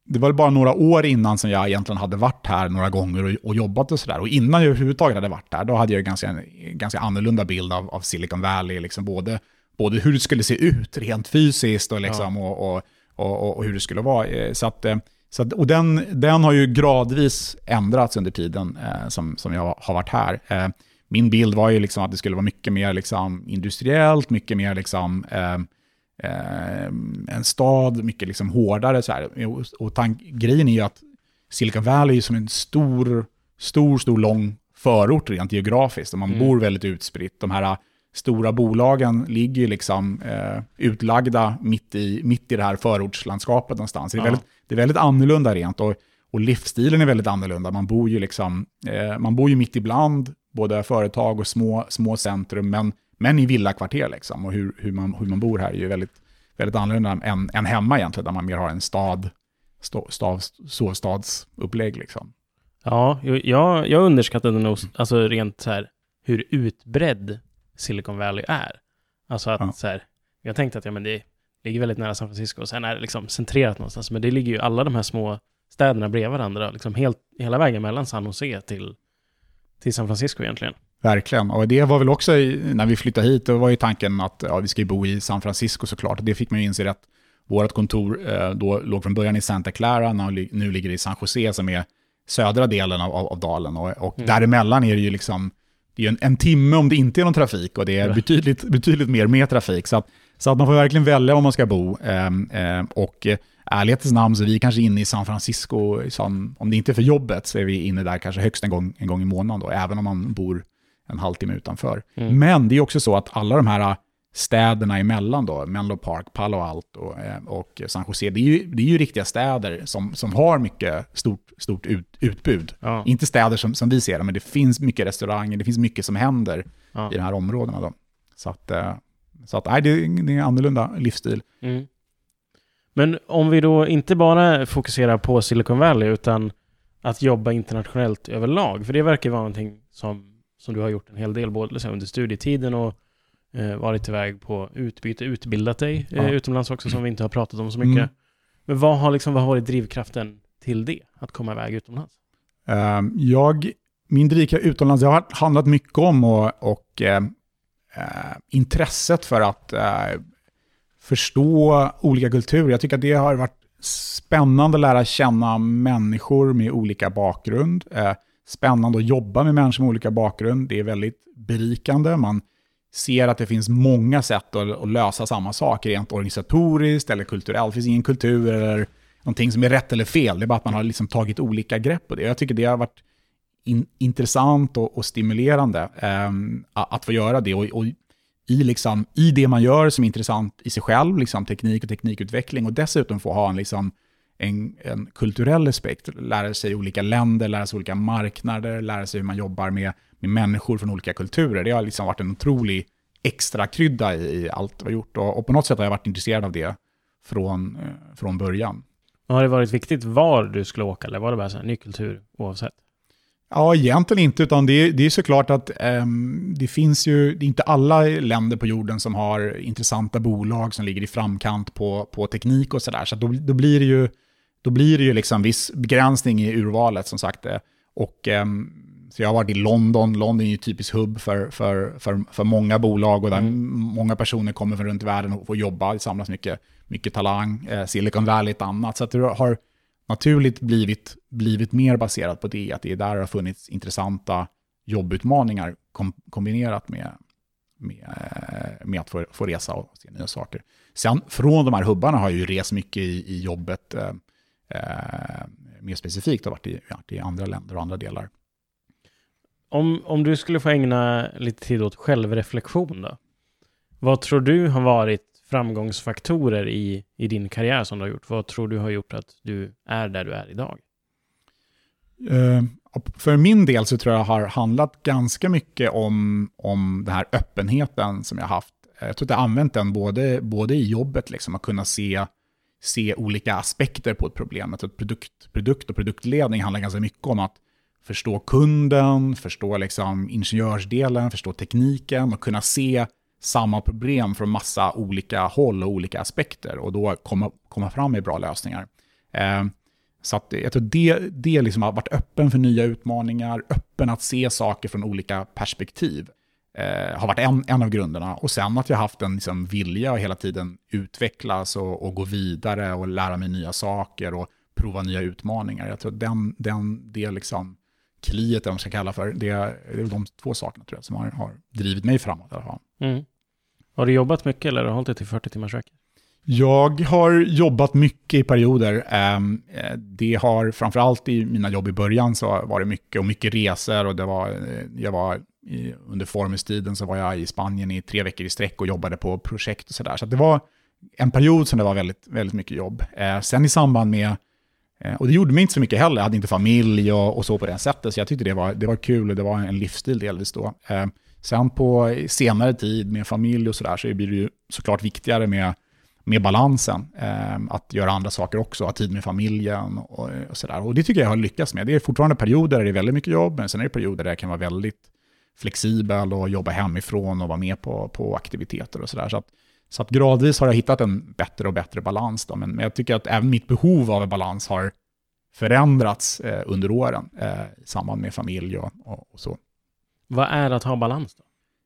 Speaker 1: det var bara några år innan som jag egentligen hade varit här några gånger och, och jobbat och sådär. Och innan jag överhuvudtaget hade varit här, då hade jag ganska, en ganska annorlunda bild av, av Silicon Valley. Liksom både, både hur det skulle se ut rent fysiskt och, liksom, ja. och, och, och, och, hur det skulle vara. Eh, så att, eh, så och den, den har ju gradvis ändrats under tiden eh, som, som jag har varit här. Eh, min bild var ju liksom att det skulle vara mycket mer liksom, industriellt, mycket mer liksom, eh, eh, en stad, mycket liksom hårdare. Så här. Och, och tank, grejen är ju att Silicon Valley är som en stor, stor, stor, lång förort rent geografiskt. Och man mm. bor väldigt utspritt. De här stora bolagen ligger ju liksom eh, utlagda mitt i, mitt i det här förortslandskapet någonstans. Det är, ja. väldigt, det är väldigt annorlunda rent. Och, och livsstilen är väldigt annorlunda. Man bor ju, liksom, eh, man bor ju mitt ibland både företag och små, små centrum, men men i villakvarter liksom. Och hur, hur, man, hur man bor här är ju väldigt, väldigt annorlunda än, än hemma egentligen, där man mer har en stad, stad sovstadsupplägg liksom.
Speaker 2: Ja, jag, jag underskattade nog, alltså rent så här, hur utbredd Silicon Valley är. Alltså att ja. så här, jag tänkte att ja, men det ligger väldigt nära San Francisco och sen är det liksom centrerat någonstans. Men det ligger ju alla de här små städerna bredvid varandra, liksom helt, hela vägen mellan San Jose till, till San Francisco egentligen.
Speaker 1: Verkligen, och det var väl också när vi flyttade hit, då var ju tanken att ja, vi ska bo i San Francisco såklart. Det fick man ju inse rätt. Vårt kontor eh, då låg från början i Santa Clara, nu ligger det i San Jose som är södra delen av, av dalen. Och, och mm. däremellan är det ju liksom det är en, en, timme om det inte är någon trafik och det är betydligt, betydligt mer med trafik. Så att, så att man får verkligen välja om man ska bo. Eh, eh, och ärlighetens namn så är vi kanske inne i San Francisco, om det inte är för jobbet, så är vi inne där kanske högst en gång, en gång i månaden, då, även om man bor en halvtimme utanför. Mm. Men det är också så att alla de här städerna emellan då, Menlo Park, Palo Alto eh, och San Jose, det är ju, det är ju riktiga städer som, som har mycket stort, stort ut, utbud. Ja. Inte städer som, som vi ser det, men det finns mycket restauranger, det finns mycket som händer ja. i de här områdena. Då. Så att, eh, så att nej, det, är, det är en annorlunda livsstil. Mm.
Speaker 2: Men om vi då inte bara fokuserar på Silicon Valley, utan att jobba internationellt överlag, för det verkar vara någonting som som du har gjort en hel del, både liksom, under studietiden och eh, varit iväg på utbyte, utbildat dig eh, utomlands också, som vi inte har pratat om så mycket. Mm. Men vad har, liksom, vad har varit drivkraften till det, att komma iväg utomlands?
Speaker 1: Uh, jag, min drivkraft utomlands, det har handlat mycket om och, och uh, Eh, intresset för att eh, förstå olika kulturer. Jag tycker att det har varit spännande att lära känna människor med olika bakgrund. Eh, spännande att jobba med människor med olika bakgrund. Det är väldigt berikande. Man ser att det finns många sätt att, att lösa samma sak, rent organisatoriskt eller kulturellt. Det finns ingen kultur eller någonting som är rätt eller fel. Det är bara att man har liksom tagit olika grepp på det. Jag tycker det har varit in, intressant och, och stimulerande eh, att få göra det. Och, och i, liksom, i det man gör som är intressant i sig själv, liksom, teknik och teknikutveckling, och dessutom få ha en, liksom, en, en kulturell aspekt, lära sig olika länder, lära sig olika marknader, lära sig hur man jobbar med, med människor från olika kulturer. Det har liksom varit en otrolig extra krydda i, i allt jag har gjort. Och, och, på något sätt har jag varit intresserad av det från, eh, från början.
Speaker 2: Har det varit viktigt var du skulle åka, eller var det bara så här, ny kultur oavsett?
Speaker 1: Ja, egentligen inte, utan det, är, det är såklart att um, det finns ju, det är inte alla länder på jorden som har intressanta bolag som ligger i framkant på, på teknik och sådär. Så, så då, då, blir det ju, då blir det ju liksom viss begränsning i urvalet som sagt. Och, um, så jag har varit i London, London är ju typisk hubb för, för, för, för många bolag och där mm. många personer kommer från runt världen och får jobba, det samlas mycket, mycket talang. Eh, Silicon Valley ett annat. Så att du har naturligt blivit, blivit mer baserat på det, att det är där det har funnits intressanta jobbutmaningar kom, kombinerat med, med, med att få, få resa och se nya saker. Sen från de här hubbarna har jag ju rest mycket i, i jobbet, eh, eh mer specifikt har varit i, varit i andra länder och andra delar.
Speaker 2: Om, om du skulle få ägna lite tid åt självreflektion då? Vad tror du har varit framgångsfaktorer i, i din karriär som du har gjort? Vad tror du har gjort att du är där du är idag?
Speaker 1: Uh, för min del så tror jag har handlat ganska mycket om, om den här öppenheten som jag haft. Eh, jag tror att jag har använt den både, både i jobbet, liksom, att kunna se, se olika aspekter på ett problem. Att produkt, produkt och produktledning handlar ganska mycket om att förstå kunden, förstå liksom ingenjörsdelen, förstå tekniken och kunna se samma problem från massa olika håll och olika aspekter och då komma, komma fram med bra lösningar. Eh, så att jag tror det, det liksom har varit öppen för nya utmaningar, öppen att se saker från olika perspektiv. Eh, har varit en, en av grunderna. Och sen att jag haft en liksom, vilja att hela tiden utvecklas och, och, gå vidare och lära mig nya saker och prova nya utmaningar. Jag tror den, den, det liksom kliet, eller man ska kalla för, det, det är de två sakerna tror jag, som har, har drivit mig framåt. i alla Mm.
Speaker 2: Har du jobbat mycket eller har du hållit dig till 40 timmars vecka?
Speaker 1: Jag har jobbat mycket i perioder. Ehm, eh, det har framförallt i mina jobb i början så var det mycket och mycket resor och det var, eh, jag var i, under formelstiden så var jag i Spanien i tre veckor i sträck och jobbade på projekt och sådär. Så det var en period som det var väldigt, väldigt mycket jobb. Eh, sen i samband med, och det gjorde mig inte så mycket heller, jag hade inte familj och, och så på det sättet, så jag tyckte det var, det var kul och det var en livsstil delvis då. Ehm, Sen på senare tid med familj och sådär så blir det ju såklart viktigare med, med balansen. Eh, att göra andra saker också, ha tid med familjen och, och sådär. Och det tycker jag har lyckats med. Det är fortfarande perioder där det är väldigt mycket jobb, men sen är det perioder där jag kan vara väldigt flexibel och jobba hemifrån och vara med på, på aktiviteter och sådär. Så, att, så att gradvis har jag hittat en bättre och bättre balans. Då. Men, men jag tycker att även mitt behov av balans har förändrats eh, under åren eh, i samband med familj och, och, och så.
Speaker 2: Vad är att ha balans då?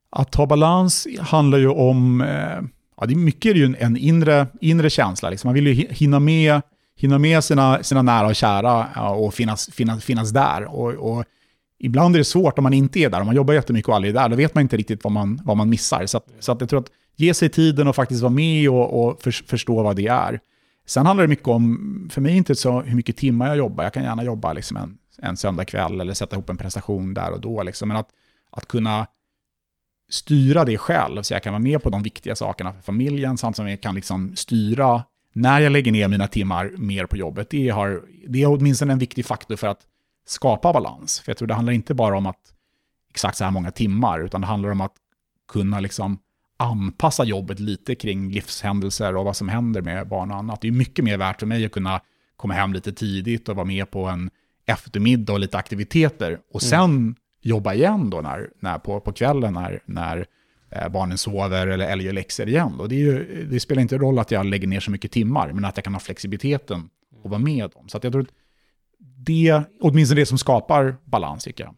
Speaker 1: Att ha balans handlar ju om, eh, ja, det är mycket är det ju en, en inre, inre känsla. Liksom. Man vill ju hinna med, hinna med sina, sina nära och kära och finnas, finnas, finnas där. Och, och, ibland är det svårt om man inte är där, om man jobbar jättemycket och aldrig är där, då vet man inte riktigt vad man, vad man missar. Så, att, så att jag tror att ge sig tiden och faktiskt vara med och, och för, förstå vad det är. Sen handlar det mycket om, för mig inte så hur mycket timmar jag jobbar, jag kan gärna jobba liksom en, en söndagkväll eller sätta ihop en prestation där och då. Liksom. Men att att kunna styra det själv, så jag kan vara med på de viktiga sakerna för familjen, samt som jag kan liksom styra när jag lägger ner mina timmar mer på jobbet. Det, har, det är åtminstone en viktig faktor för att skapa balans. För jag tror det handlar inte bara om att exakt så här många timmar, utan det handlar om att kunna liksom anpassa jobbet lite kring livshändelser och vad som händer med barn och annat. Det är mycket mer värt för mig att kunna komma hem lite tidigt och vara med på en eftermiddag och lite aktiviteter. Och mm. sen mm jobba igen då när, när på, på kvällen när, när eh, barnen sover eller, gör läxor igen. Då. Det, ju, det, spelar inte roll att jag lägger ner så mycket timmar, men att jag kan ha flexibiliteten och vara med dem. Så jag tror att det, åtminstone det som skapar balans tycker jag.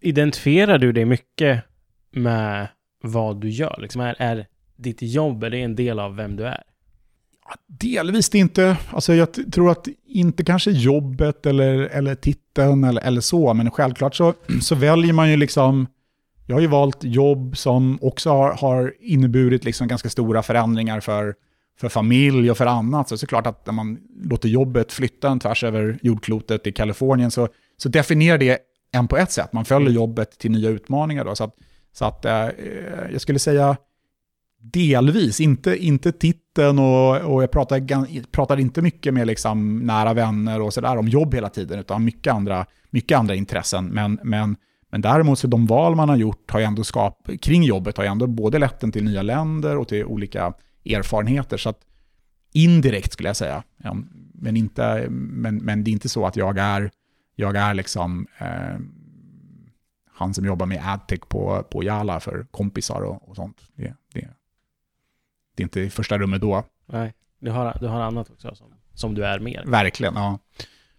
Speaker 2: Identifierar du dig mycket med vad du gör? Liksom är, är ditt jobb, är det en del av vem du är?
Speaker 1: Delvis inte. Alltså jag tror att inte kanske jobbet eller, eller titeln eller, eller så, men självklart så, så väljer man ju liksom... Jag har ju valt jobb som också har, har inneburit liksom ganska stora förändringar för, för familj och för annat. Så det är klart att när man låter jobbet flytta en tvärs över jordklotet i Kalifornien så, så definierar det en på ett sätt. Man följer jobbet till nya utmaningar. Då, så att, så att eh, jag skulle säga delvis, inte, inte titeln och, och jag pratar, pratar inte mycket med liksom nära vänner och sådär om jobb hela tiden, utan mycket andra, mycket andra intressen. Men, men, men däremot så de val man har gjort har ju ändå skap, kring jobbet har ju ändå både lett en till nya länder och till olika erfarenheter. Så att indirekt skulle jag säga. Ja, men, inte, men, men det är inte så att jag är, jag är liksom eh, han som jobbar med adtech på, på Jala för kompisar och, och sånt. Det, det, inte i första rummet då.
Speaker 2: Nej, du har, du har annat också som, som du är mer.
Speaker 1: Verkligen, ja.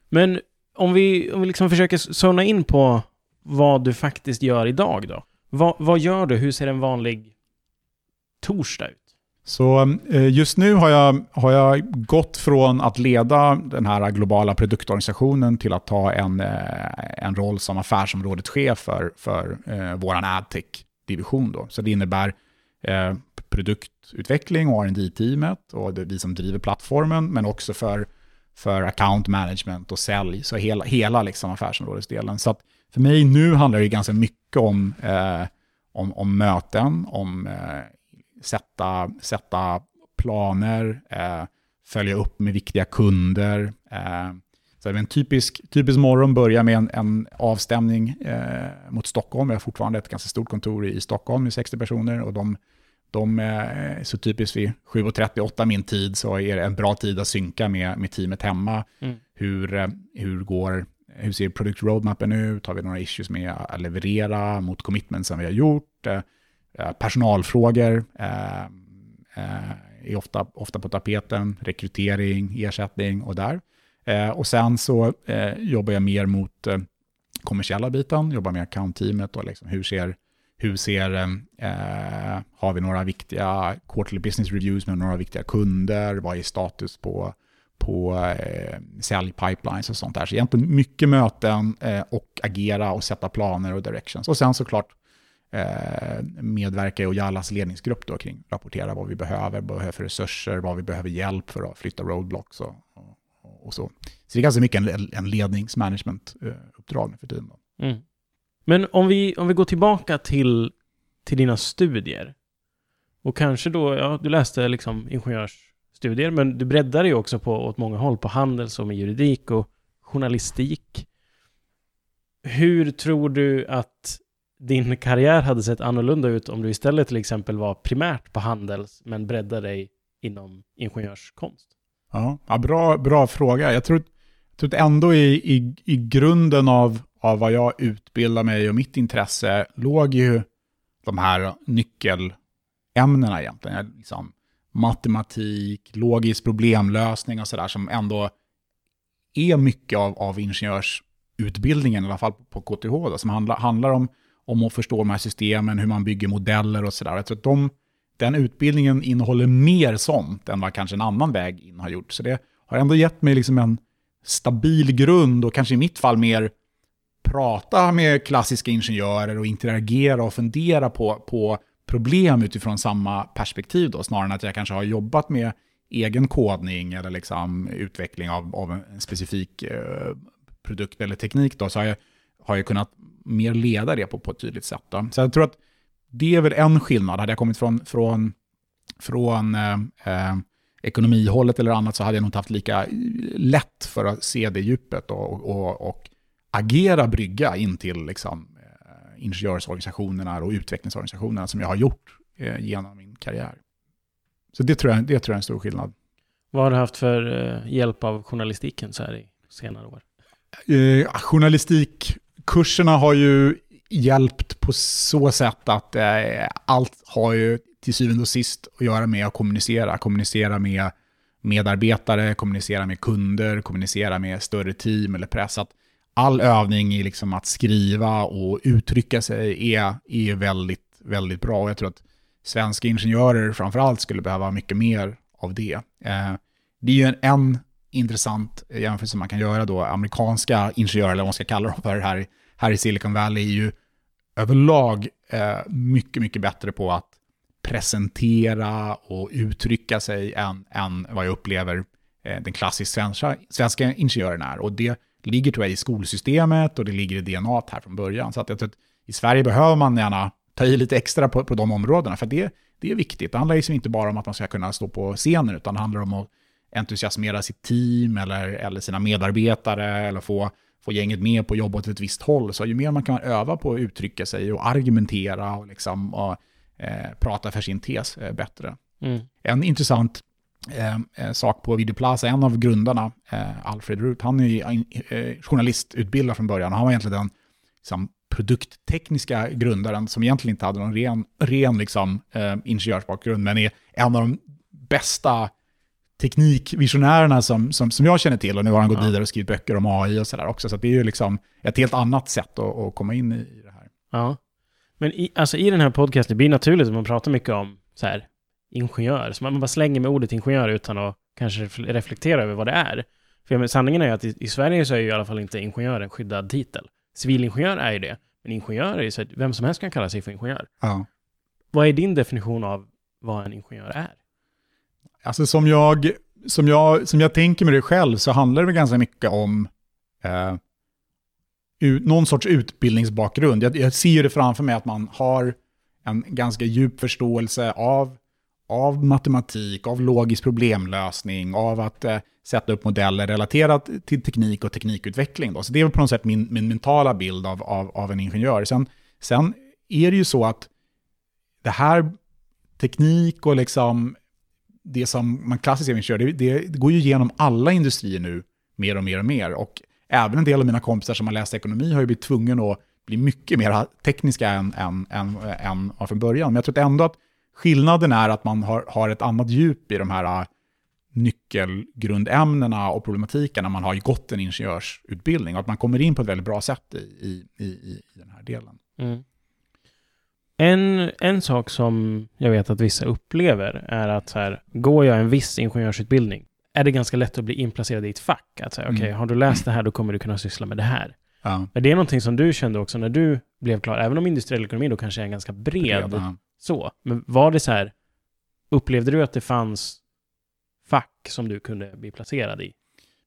Speaker 2: Men om vi, om vi liksom försöker zona in på vad du faktiskt gör idag då. Vad, vad gör du? Hur ser en vanlig torsdag ut?
Speaker 1: Så eh, just nu har jag, har jag gått från att leda den här globala produktorganisationen till att ta en, eh, en roll som affärsområdeschef för, för eh, vår adtech-division. Då. Så det innebär eh, produktutveckling och rd teamet och det vi som driver plattformen, men också för, för account management och sälj, så hela, hela liksom affärsområdesdelen. Så att för mig nu handlar det ganska mycket om, eh, om, om möten, om eh, sätta, sätta planer, eh, följa upp med viktiga kunder. Eh, så en typisk, typisk morgon börjar med en, en avstämning eh, mot Stockholm. Vi har fortfarande ett ganska stort kontor i Stockholm med 60 personer och de, de eh, så typiskt vid 7.38 min tid så är det en bra tid att synka med, med teamet hemma.
Speaker 2: Mm.
Speaker 1: Hur, eh, hur, går, hur ser product roadmappen ut? Har vi några issues med att leverera mot commitments som vi har gjort? Eh, personalfrågor eh, eh, är ofta, ofta på tapeten, rekrytering, ersättning och där. Och sen så jobbar jag mer mot kommersiella biten, jobbar med account-teamet och liksom hur ser, hur ser eh, har vi några viktiga quarterly business reviews med några viktiga kunder, vad är status på, på eh, säljpipelines och sånt där. Så egentligen mycket möten eh, och agera och sätta planer och directions. Och sen såklart eh, medverka i Ojalas ledningsgrupp då kring rapportera vad vi behöver, vad vi behöver för resurser, vad vi behöver hjälp för att flytta roadblocks och, och, och så. Så det är ganska mycket en, en ledningsmanagement-uppdrag eh, nu för tiden. Då.
Speaker 2: Mm. Men om vi, om vi går tillbaka till, till dina studier. Och kanske då, ja, du läste liksom ingenjörsstudier, men du breddade ju också på åt många håll, på handels och med juridik och journalistik. Hur tror du att din karriär hade sett annorlunda ut om du istället till exempel var primärt på handels, men breddade dig inom ingenjörskonst?
Speaker 1: Ja, ja bra, bra fråga. Jag tror, jag tror att ändå i, i, i grunden av, av vad jag utbildar mig och mitt intresse låg ju de här nyckelämnena egentligen. Liksom matematik, logisk problemlösning och sådär som ändå är mycket av, av ingenjörsutbildningen, i alla fall på KTH, då, som handlar, handlar om, om att förstå de här systemen, hur man bygger modeller och sådär. Jag tror att de, den utbildningen innehåller mer sånt än vad kanske en annan väg in har gjort. Så det har ändå gett mig liksom en stabil grund och kanske i mitt fall mer prata med klassiska ingenjörer och interagera och fundera på, på problem utifrån samma perspektiv då, snarare än att jag kanske har jobbat med egen kodning eller liksom utveckling av, av en specifik eh, produkt eller teknik då, så har jag, har jag kunnat mer leda det på, på ett tydligt sätt. Då. Så jag tror att det är väl en skillnad. Hade jag kommit från, från, från eh, eh, ekonomihållet eller annat så hade jag nog inte haft lika eh, lätt för att se det djupet och, och, och agera brygga in till liksom, eh, ingenjörsorganisationerna och utvecklingsorganisationerna som jag har gjort eh, genom min karriär. Så det tror, jag, det tror jag är en stor skillnad.
Speaker 2: Vad har du haft för eh, hjälp av journalistiken så här i senare år?
Speaker 1: Eh, journalistikkurserna har ju hjälpt på så sätt att eh, allt har ju till syvende och sist att göra med att kommunicera. Kommunicera med medarbetare, kommunicera med kunder, kommunicera med större team eller press. Att all övning i liksom att skriva och uttrycka sig är, är väldigt, väldigt bra. Och jag tror att svenska ingenjörer framförallt skulle behöva mycket mer av det. Eh, det är ju en, en intressant jämförelse man kan göra då. Amerikanska ingenjörer, eller vad man ska kalla dem för här, här i Silicon Valley, är ju överlag eh, mycket, mycket bättre på att presentera och uttrycka sig än, än vad jag upplever eh, den klassiskt svenska, svenska ingenjören är. Och det ligger tror jag i skolsystemet och det ligger i DNA här från början. Så att jag tror att i Sverige behöver man gärna ta i lite extra på, på de områdena, för det, det är viktigt. Det handlar liksom inte bara om att man ska kunna stå på scenen, utan det handlar om att entusiasmera sitt team eller, eller sina medarbetare eller få, få gänget med på jobba åt ett visst håll. Så ju mer man kan öva på att uttrycka sig och argumentera och, liksom, och eh, prata för sin tes eh, bättre. Mm. En intressant eh, eh sak på Videoplaza, en av grundarna, eh, Alfred Root, han är ju eh, journalistutbildad från början. Han var egentligen den liksom, produkttekniska grundaren som egentligen inte hade någon ren, ren liksom, eh, ingenjörsbakgrund, men är en av de bästa teknikvisionärerna som, som, som jag känner till. Och nu har han gått ja. vidare och skrivit böcker om AI och sådär också. Så det är ju liksom ett helt annat sätt att, att komma in i det här.
Speaker 2: Ja. Men i, alltså i den här podcasten, det blir naturligt att man pratar mycket om så här, ingenjör. Så man bara slänger med ordet ingenjör utan att kanske reflektera över vad det är. För sanningen är ju att i, i, Sverige så är ju i alla fall inte ingenjör en skyddad titel. Civilingenjör är ju det, men ingenjör är ju så att vem som helst kan kalla sig för ingenjör. Ja. Vad är din definition av vad en ingenjör är?
Speaker 1: Alltså som jag, som jag, som jag tänker med det själv så handlar det ganska mycket om eh, någon sorts utbildningsbakgrund. Jag, jag ser det framför mig att man har en ganska djup förståelse av, av matematik, av logisk problemlösning, av att eh, sätta upp modeller relaterat till teknik och teknikutveckling. Då. Så det är på något sätt min, min mentala bild av, av, av en ingenjör. Sen, sen är det ju så att det här teknik och liksom det som man klassiskt även kör, det, det, går ju igenom alla industrier nu mer och mer och mer. Och även en del av mina kompisar som har läst ekonomi har ju blivit tvungna att bli mycket mer tekniska än, än, än, än från början. Men jag tror ändå att skillnaden är att man har, har ett annat djup i de här äh, nyckelgrundämnena och problematiken när man har gått en ingenjörsutbildning. Och att man kommer in på ett väldigt bra sätt i, i, i, i den här delen. Mm.
Speaker 2: En, en sak som jag vet att vissa upplever är att så här, går jag en viss ingenjörsutbildning är det ganska lätt att bli inplacerad i ett fack. Att säga, okej, okay, mm. har du läst det här då kommer du kunna syssla med det här. Ja. Men det är någonting som du kände också när du blev klar, även om industriell ekonomi då kanske är ganska bred, bred så. Men var det så här, upplevde du att det fanns fack som du kunde bli placerad i?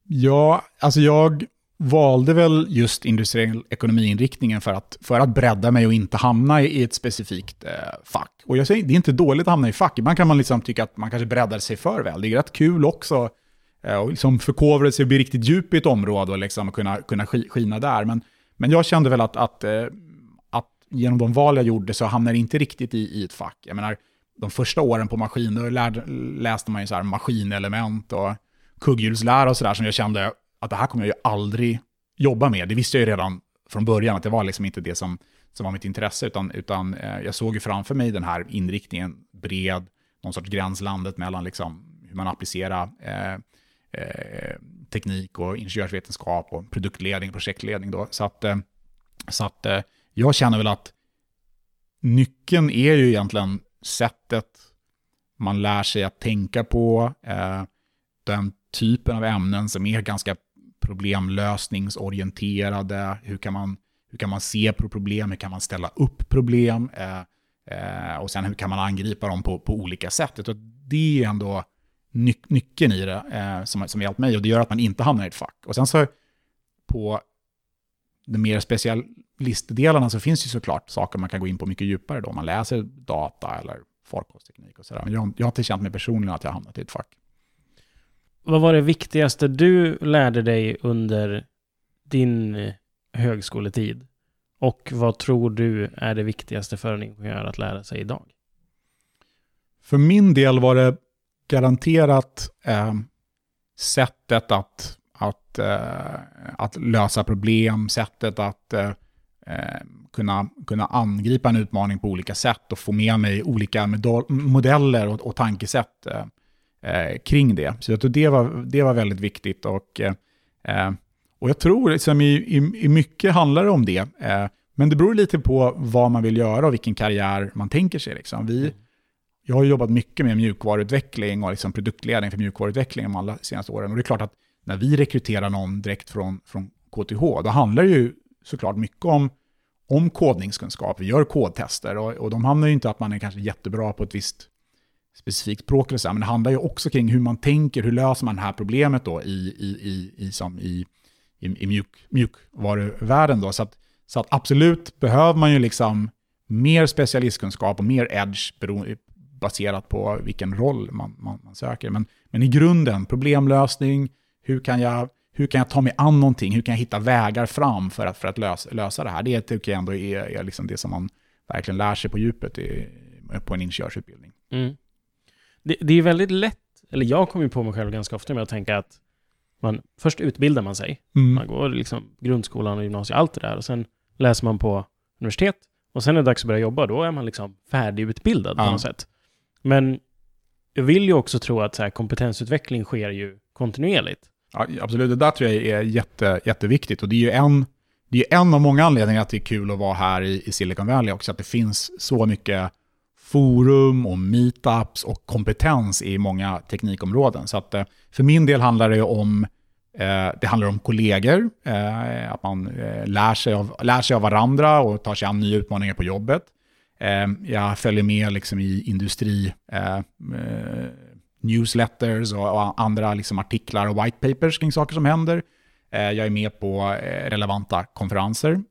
Speaker 1: Ja, alltså jag valde väl just industriell ekonomiinriktningen för att, för att bredda mig och inte hamna i ett specifikt eh, fack. Och jag säger, det är inte dåligt att hamna i fack. Ibland kan man liksom tycka att man kanske breddar sig för väl. Det är rätt kul också eh, och liksom förkovra sig och bli riktigt djup i ett område och liksom kunna, kunna skina där. Men, men jag kände väl att, att, eh, att genom de val jag gjorde så hamnade jag inte riktigt i, i ett fack. Jag menar, de första åren på maskin, då lärde, läste man ju så här maskinelement och kugghjulslära och sådär som jag kände att det här kommer jag ju aldrig jobba med. Det visste jag ju redan från början, att det var liksom inte det som, som var mitt intresse, utan, utan eh, jag såg ju framför mig den här inriktningen, bred, någon sorts gränslandet mellan liksom hur man applicerar eh, eh, teknik och ingenjörsvetenskap och produktledning, projektledning. Då. Så att, eh, så att eh, jag känner väl att nyckeln är ju egentligen sättet man lär sig att tänka på, eh, den typen av ämnen som är ganska problemlösningsorienterade. Hur kan man, hur kan man se på problem? Hur kan man ställa upp problem? Eh, eh, och sen hur kan man angripa dem på, på olika sätt? Jag det är ändå ny, nyckeln i det eh, som, som hjälpt mig och det gör att man inte hamnar i ett fack. Och sen så på det mer specialistdelarna så finns det såklart saker man kan gå in på mycket djupare då. Man läser data eller farkostteknik och sådär. Men jag, jag har inte känt mig personligen att jag hamnat i ett fack.
Speaker 2: Vad var det viktigaste du lärde dig under din högskoletid? Och vad tror du är det viktigaste för en ingenjör att lära sig idag?
Speaker 1: För min del var det garanterat eh, sättet att, att, eh, att lösa problem, sättet att eh, eh kunna, kunna angripa en utmaning på olika sätt och få med mig olika modeller och, och tankesätt. Eh, eh, kring det. Så jag tror det var, det var väldigt viktigt. Och, eh, och jag tror liksom i, i, i mycket handlar det om det. Eh, men det beror lite på vad man vill göra och vilken karriär man tänker sig. Liksom. Vi, jag har jobbat mycket med mjukvaruutveckling och liksom produktledning för mjukvaruutveckling de allra senaste åren. Och det är klart att när vi rekryterar någon direkt från, från KTH, då handlar det ju såklart mycket om, om kodningskunskap. Vi gör kodtester och, och de handlar ju inte om att man är kanske jättebra på ett visst specifikt språk eller så, men det handlar ju också kring hur man tänker, hur löser man det här problemet då i, i, i, i, som i, i, i mjuk, mjukvaruvärlden. Då. Så, att, så att absolut behöver man ju liksom mer specialistkunskap och mer edge baserat på vilken roll man, man, man, söker. Men, men i grunden, problemlösning, hur kan, jag, hur kan jag ta mig an någonting, hur kan jag hitta vägar fram för att, för att lösa, lösa det här? Det tycker jag ändå är, är liksom det som man verkligen lär sig på djupet i, på en ingenjörsutbildning.
Speaker 2: Mm. Det, det är väldigt lätt, eller jag kommer på mig själv ganska ofta med att tänka att man, först utbildar man sig. Mm. Man går liksom grundskolan och gymnasiet, allt det där. Och sen läser man på universitet. Och sen är det dags att börja jobba. Då är man liksom färdigutbildad ja. på något sätt. Men jag vill ju också tro att så kompetensutveckling sker ju kontinuerligt.
Speaker 1: Ja, absolut, det där tror jag är jätte, jätteviktigt. Och det är ju en, det är en av många anledningar att det är kul att vara här i, i Silicon Valley också. Att det finns så mycket forum och meetups och kompetens i många teknikområden. Så att, eh, för min del handlar det om eh, det handlar om kollegor, eh, att man lär sig, av, lär sig av varandra och tar sig an nya utmaningar på jobbet. Jag följer med liksom i industri, newsletters och andra liksom artiklar och white papers kring saker som händer. Jag är med på relevanta konferenser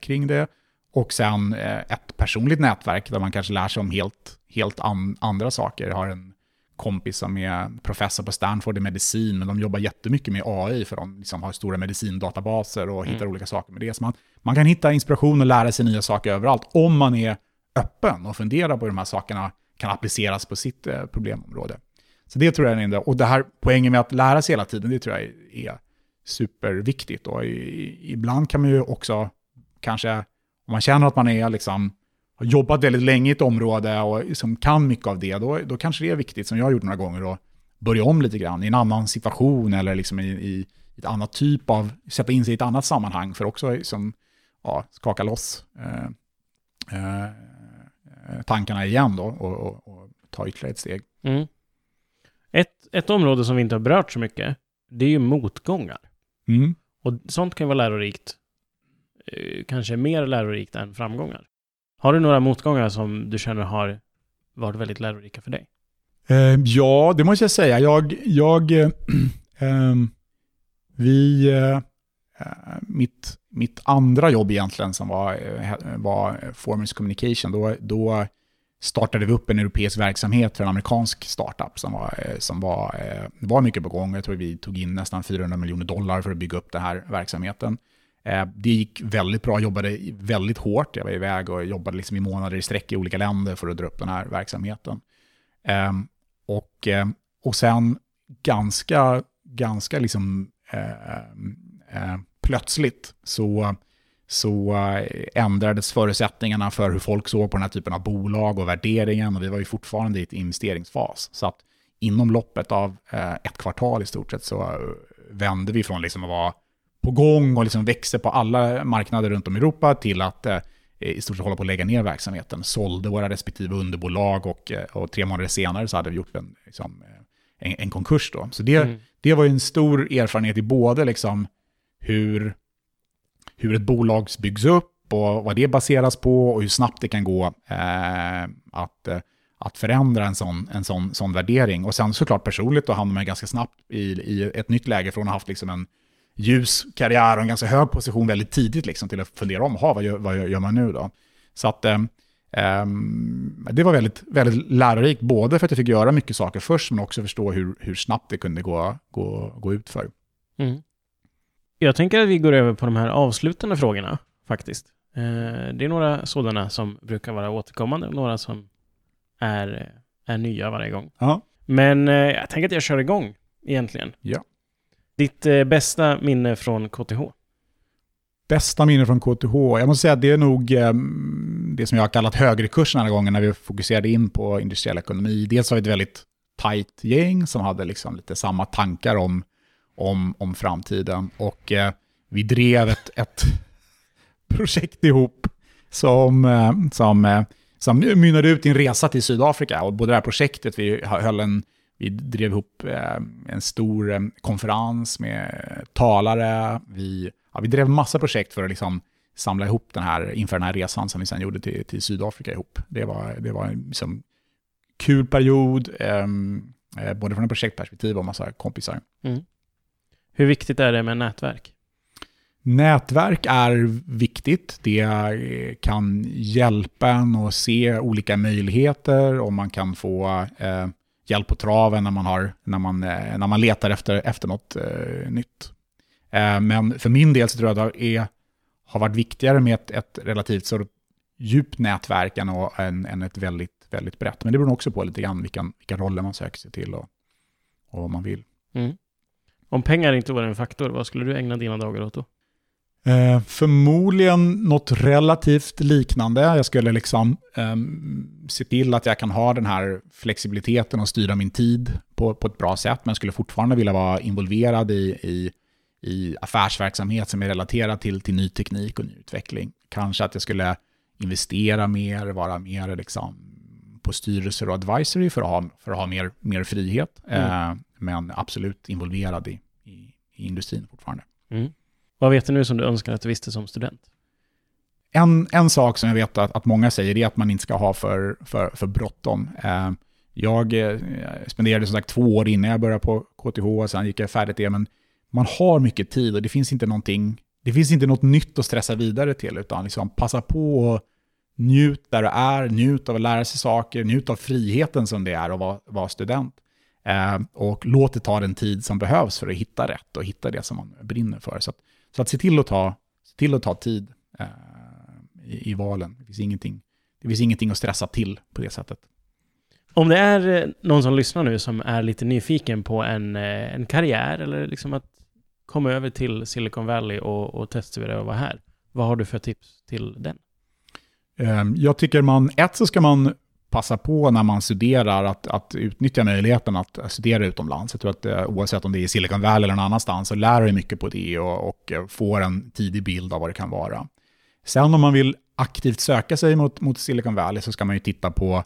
Speaker 1: kring det. Och sen eh, ett personligt nätverk där man kanske lär sig om helt, helt an, andra saker. Jag har en kompis som är professor på Stanford i medicin, men de jobbar jättemycket med AI för de liksom har stora medicindatabaser och hittar mm. olika saker med det. Så man, man kan hitta inspiration och lära sig nya saker överallt om man är öppen och funderar på hur de här sakerna kan appliceras på sitt eh, problemområde. Så det tror jag är en Och det här poängen med att lära sig hela tiden, det tror jag är superviktigt. Och ibland kan man ju också kanske om man känner att man är liksom, har jobbat väldigt länge i ett område och liksom kan mycket av det, då, då kanske det är viktigt, som jag har gjort några gånger, att börja om lite grann i en annan situation eller liksom i, i ett annat typ av, sätta in sig i ett annat sammanhang för också liksom, ja, skaka loss eh, eh, tankarna igen då och, och, och, ta ytterligare ett steg.
Speaker 2: Mm. Ett, ett område som vi inte har berört så mycket, det är ju motgångar. Mm. Och sånt kan vara lärorikt Eh, kanske mer lärorikt än framgångar. Har du några motgångar som du känner har varit väldigt lärorika för dig?
Speaker 1: Eh, ja, det måste jag säga. Jag, jag eh, ehm, vi, eh, mitt, mitt andra jobb egentligen som var, eh, var Formers Communication, då, då startade vi upp en europeisk verksamhet för en amerikansk startup som var, eh, som var, eh, var mycket på gång. Jag tror vi tog in nästan 400 miljoner dollar för att bygga upp den här verksamheten. Eh, det gick väldigt bra, jag jobbade väldigt hårt. Jag var iväg och jobbade liksom i månader i sträck i olika länder för att dra upp den här verksamheten. Ehm, och, och sen ganska, ganska liksom, plötsligt så, så ändrades förutsättningarna för hur folk såg på den här typen av bolag och värderingen. Och vi var ju fortfarande i ett investeringsfas. Så att inom loppet av ett kvartal i stort sett så vände vi från liksom att vara på gång och liksom växer på alla marknader runt om i Europa till att eh, i stort sett hålla på att lägga ner verksamheten. Sålde våra respektive underbolag och, eh, och tre månader senare så hade vi gjort en, liksom, eh, en, en konkurs. Då. Så det, mm. det var ju en stor erfarenhet i både liksom hur, hur ett bolag byggs upp och vad det baseras på och hur snabbt det kan gå eh, att, eh, att förändra en sån, en sån, sån värdering. Och sen såklart personligt, då hamnar man ganska snabbt i, i ett nytt läge från att ha haft liksom en ljus karriär och en ganska hög position väldigt tidigt liksom, till att fundera om, vad gör, vad gör man nu då? Så att eh, det var väldigt, väldigt lärorikt, både för att jag fick göra mycket saker först, men också förstå hur, hur snabbt det kunde gå, gå, gå ut för. Mm.
Speaker 2: Jag tänker att vi går över på de här avslutande frågorna, faktiskt. Eh, det är några sådana som brukar vara återkommande, några som är, är nya varje gång.
Speaker 1: Ja.
Speaker 2: Men eh, jag tänker att jag kör igång, egentligen.
Speaker 1: Ja.
Speaker 2: Ditt eh, bästa minne från KTH?
Speaker 1: Bästa minne från KTH? Jag måste säga att det är nog det som jag har kallat högrekursen den här gången när vi fokuserade in på industriell ekonomi. Dels har vi ett väldigt tajt gäng som hade liksom lite samma tankar om, om, om framtiden. Och eh, vi drev ett, ett projekt ihop som, eh, som, eh, som mynnade ut i en resa till Sydafrika. Och både det här projektet, vi höll en vi drev ihop eh, en stor eh, konferens med talare. Vi, ja, vi drev massa projekt för att liksom samla ihop den här, inför den här resan som vi sen gjorde till, till Sydafrika ihop. Det var, det var en liksom, kul period, ehm, eh, både från ett projektperspektiv och massa kompisar. Mm.
Speaker 2: Hur viktigt är det med nätverk?
Speaker 1: Nätverk är viktigt. Det kan hjälpa en att se olika möjligheter och man kan få eh, hjälp på traven när man, har, när man, eh, när man letar efter, efter något eh, nytt. Eh, men för min del så tror jag att det är, har varit viktigare med ett, ett relativt så djupt nätverk än, än, än ett väldigt, väldigt brett. Men det beror också på lite grann vilka, vilka roller man söker sig till och, och vad man vill.
Speaker 2: Mm. Om pengar inte var en faktor, vad skulle du ägna dina dagar åt då?
Speaker 1: Eh, förmodligen något relativt liknande. Jag skulle liksom eh, se till att jag kan ha den här flexibiliteten och styra min tid på, på ett bra sätt, men jag skulle fortfarande vilja vara involverad i, i, i affärsverksamhet som är relaterad till, till ny teknik och ny utveckling. Kanske att jag skulle investera mer, vara mer liksom på styrelser och advisory för att ha, för att ha mer, mer frihet, mm. eh, men absolut involverad i, i, i industrin fortfarande.
Speaker 2: Mm. Vad vet du nu som du önskar att du visste som student?
Speaker 1: En, en sak som jag vet att, att många säger är att man inte ska ha för, för, för bråttom. Eh, jag eh, spenderade som sagt två år innan jag började på KTH, och sen gick jag färdigt det, men man har mycket tid och det finns inte någonting, det finns inte något nytt att stressa vidare till, utan liksom passa på och njut där du är, njut av att lära sig saker, njut av friheten som det är att vara, vara student. Eh, och låt det ta den tid som behövs för att hitta rätt och hitta det som man brinner för. Så att, så att se till att ta, se till att ta tid eh, i, i, valen. Det finns, ingenting, det finns ingenting att stressa till på det sättet.
Speaker 2: Om det är eh, någon som lyssnar nu som är lite nyfiken på en, eh, en karriär eller liksom att komma över till Silicon Valley och, och teststudera och vara här. Vad har du för tips till den?
Speaker 1: Ehm, jag tycker man, ett så ska man passa på när man studerar att, att utnyttja möjligheten att studera utomlands. Jag tror att eh, oavsett om det är i Silicon Valley eller någon annanstans så lär du mycket på det och, och eh, får en tidig bild av vad det kan vara. Sen om man vill aktivt söka sig mot, mot Silicon Valley så ska man ju titta på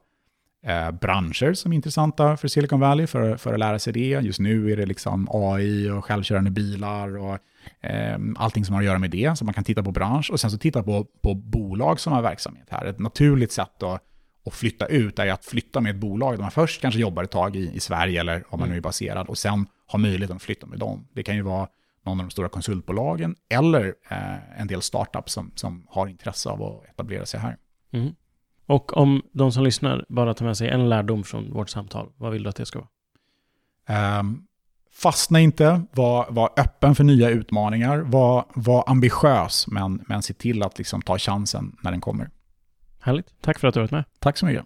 Speaker 1: eh, branscher som är intressanta för Silicon Valley för, för att lära sig det. Just nu är det liksom AI och självkörande bilar och eh, allting som har att göra med det. Så man kan titta på bransch och sen så titta på, på bolag som har verksamhet här. Ett naturligt sätt att och flytta ut är att flytta med ett bolag där man först kanske jobbar ett tag i, i Sverige eller om man nu är baserad och sen har möjligheten att flytta med dem. Det kan ju vara någon av de stora konsultbolagen eller eh, en del startups som, som har intresse av att etablera sig här.
Speaker 2: Mm. Och om de som lyssnar bara tar med sig en lärdom från vårt samtal, vad vill du att det ska
Speaker 1: vara? Um, fastna inte, var, var öppen för nya utmaningar, var, var ambitiös, men, men se till att liksom ta chansen när den kommer.
Speaker 2: Härligt. Tack för att du har varit med.
Speaker 1: Tack så mycket.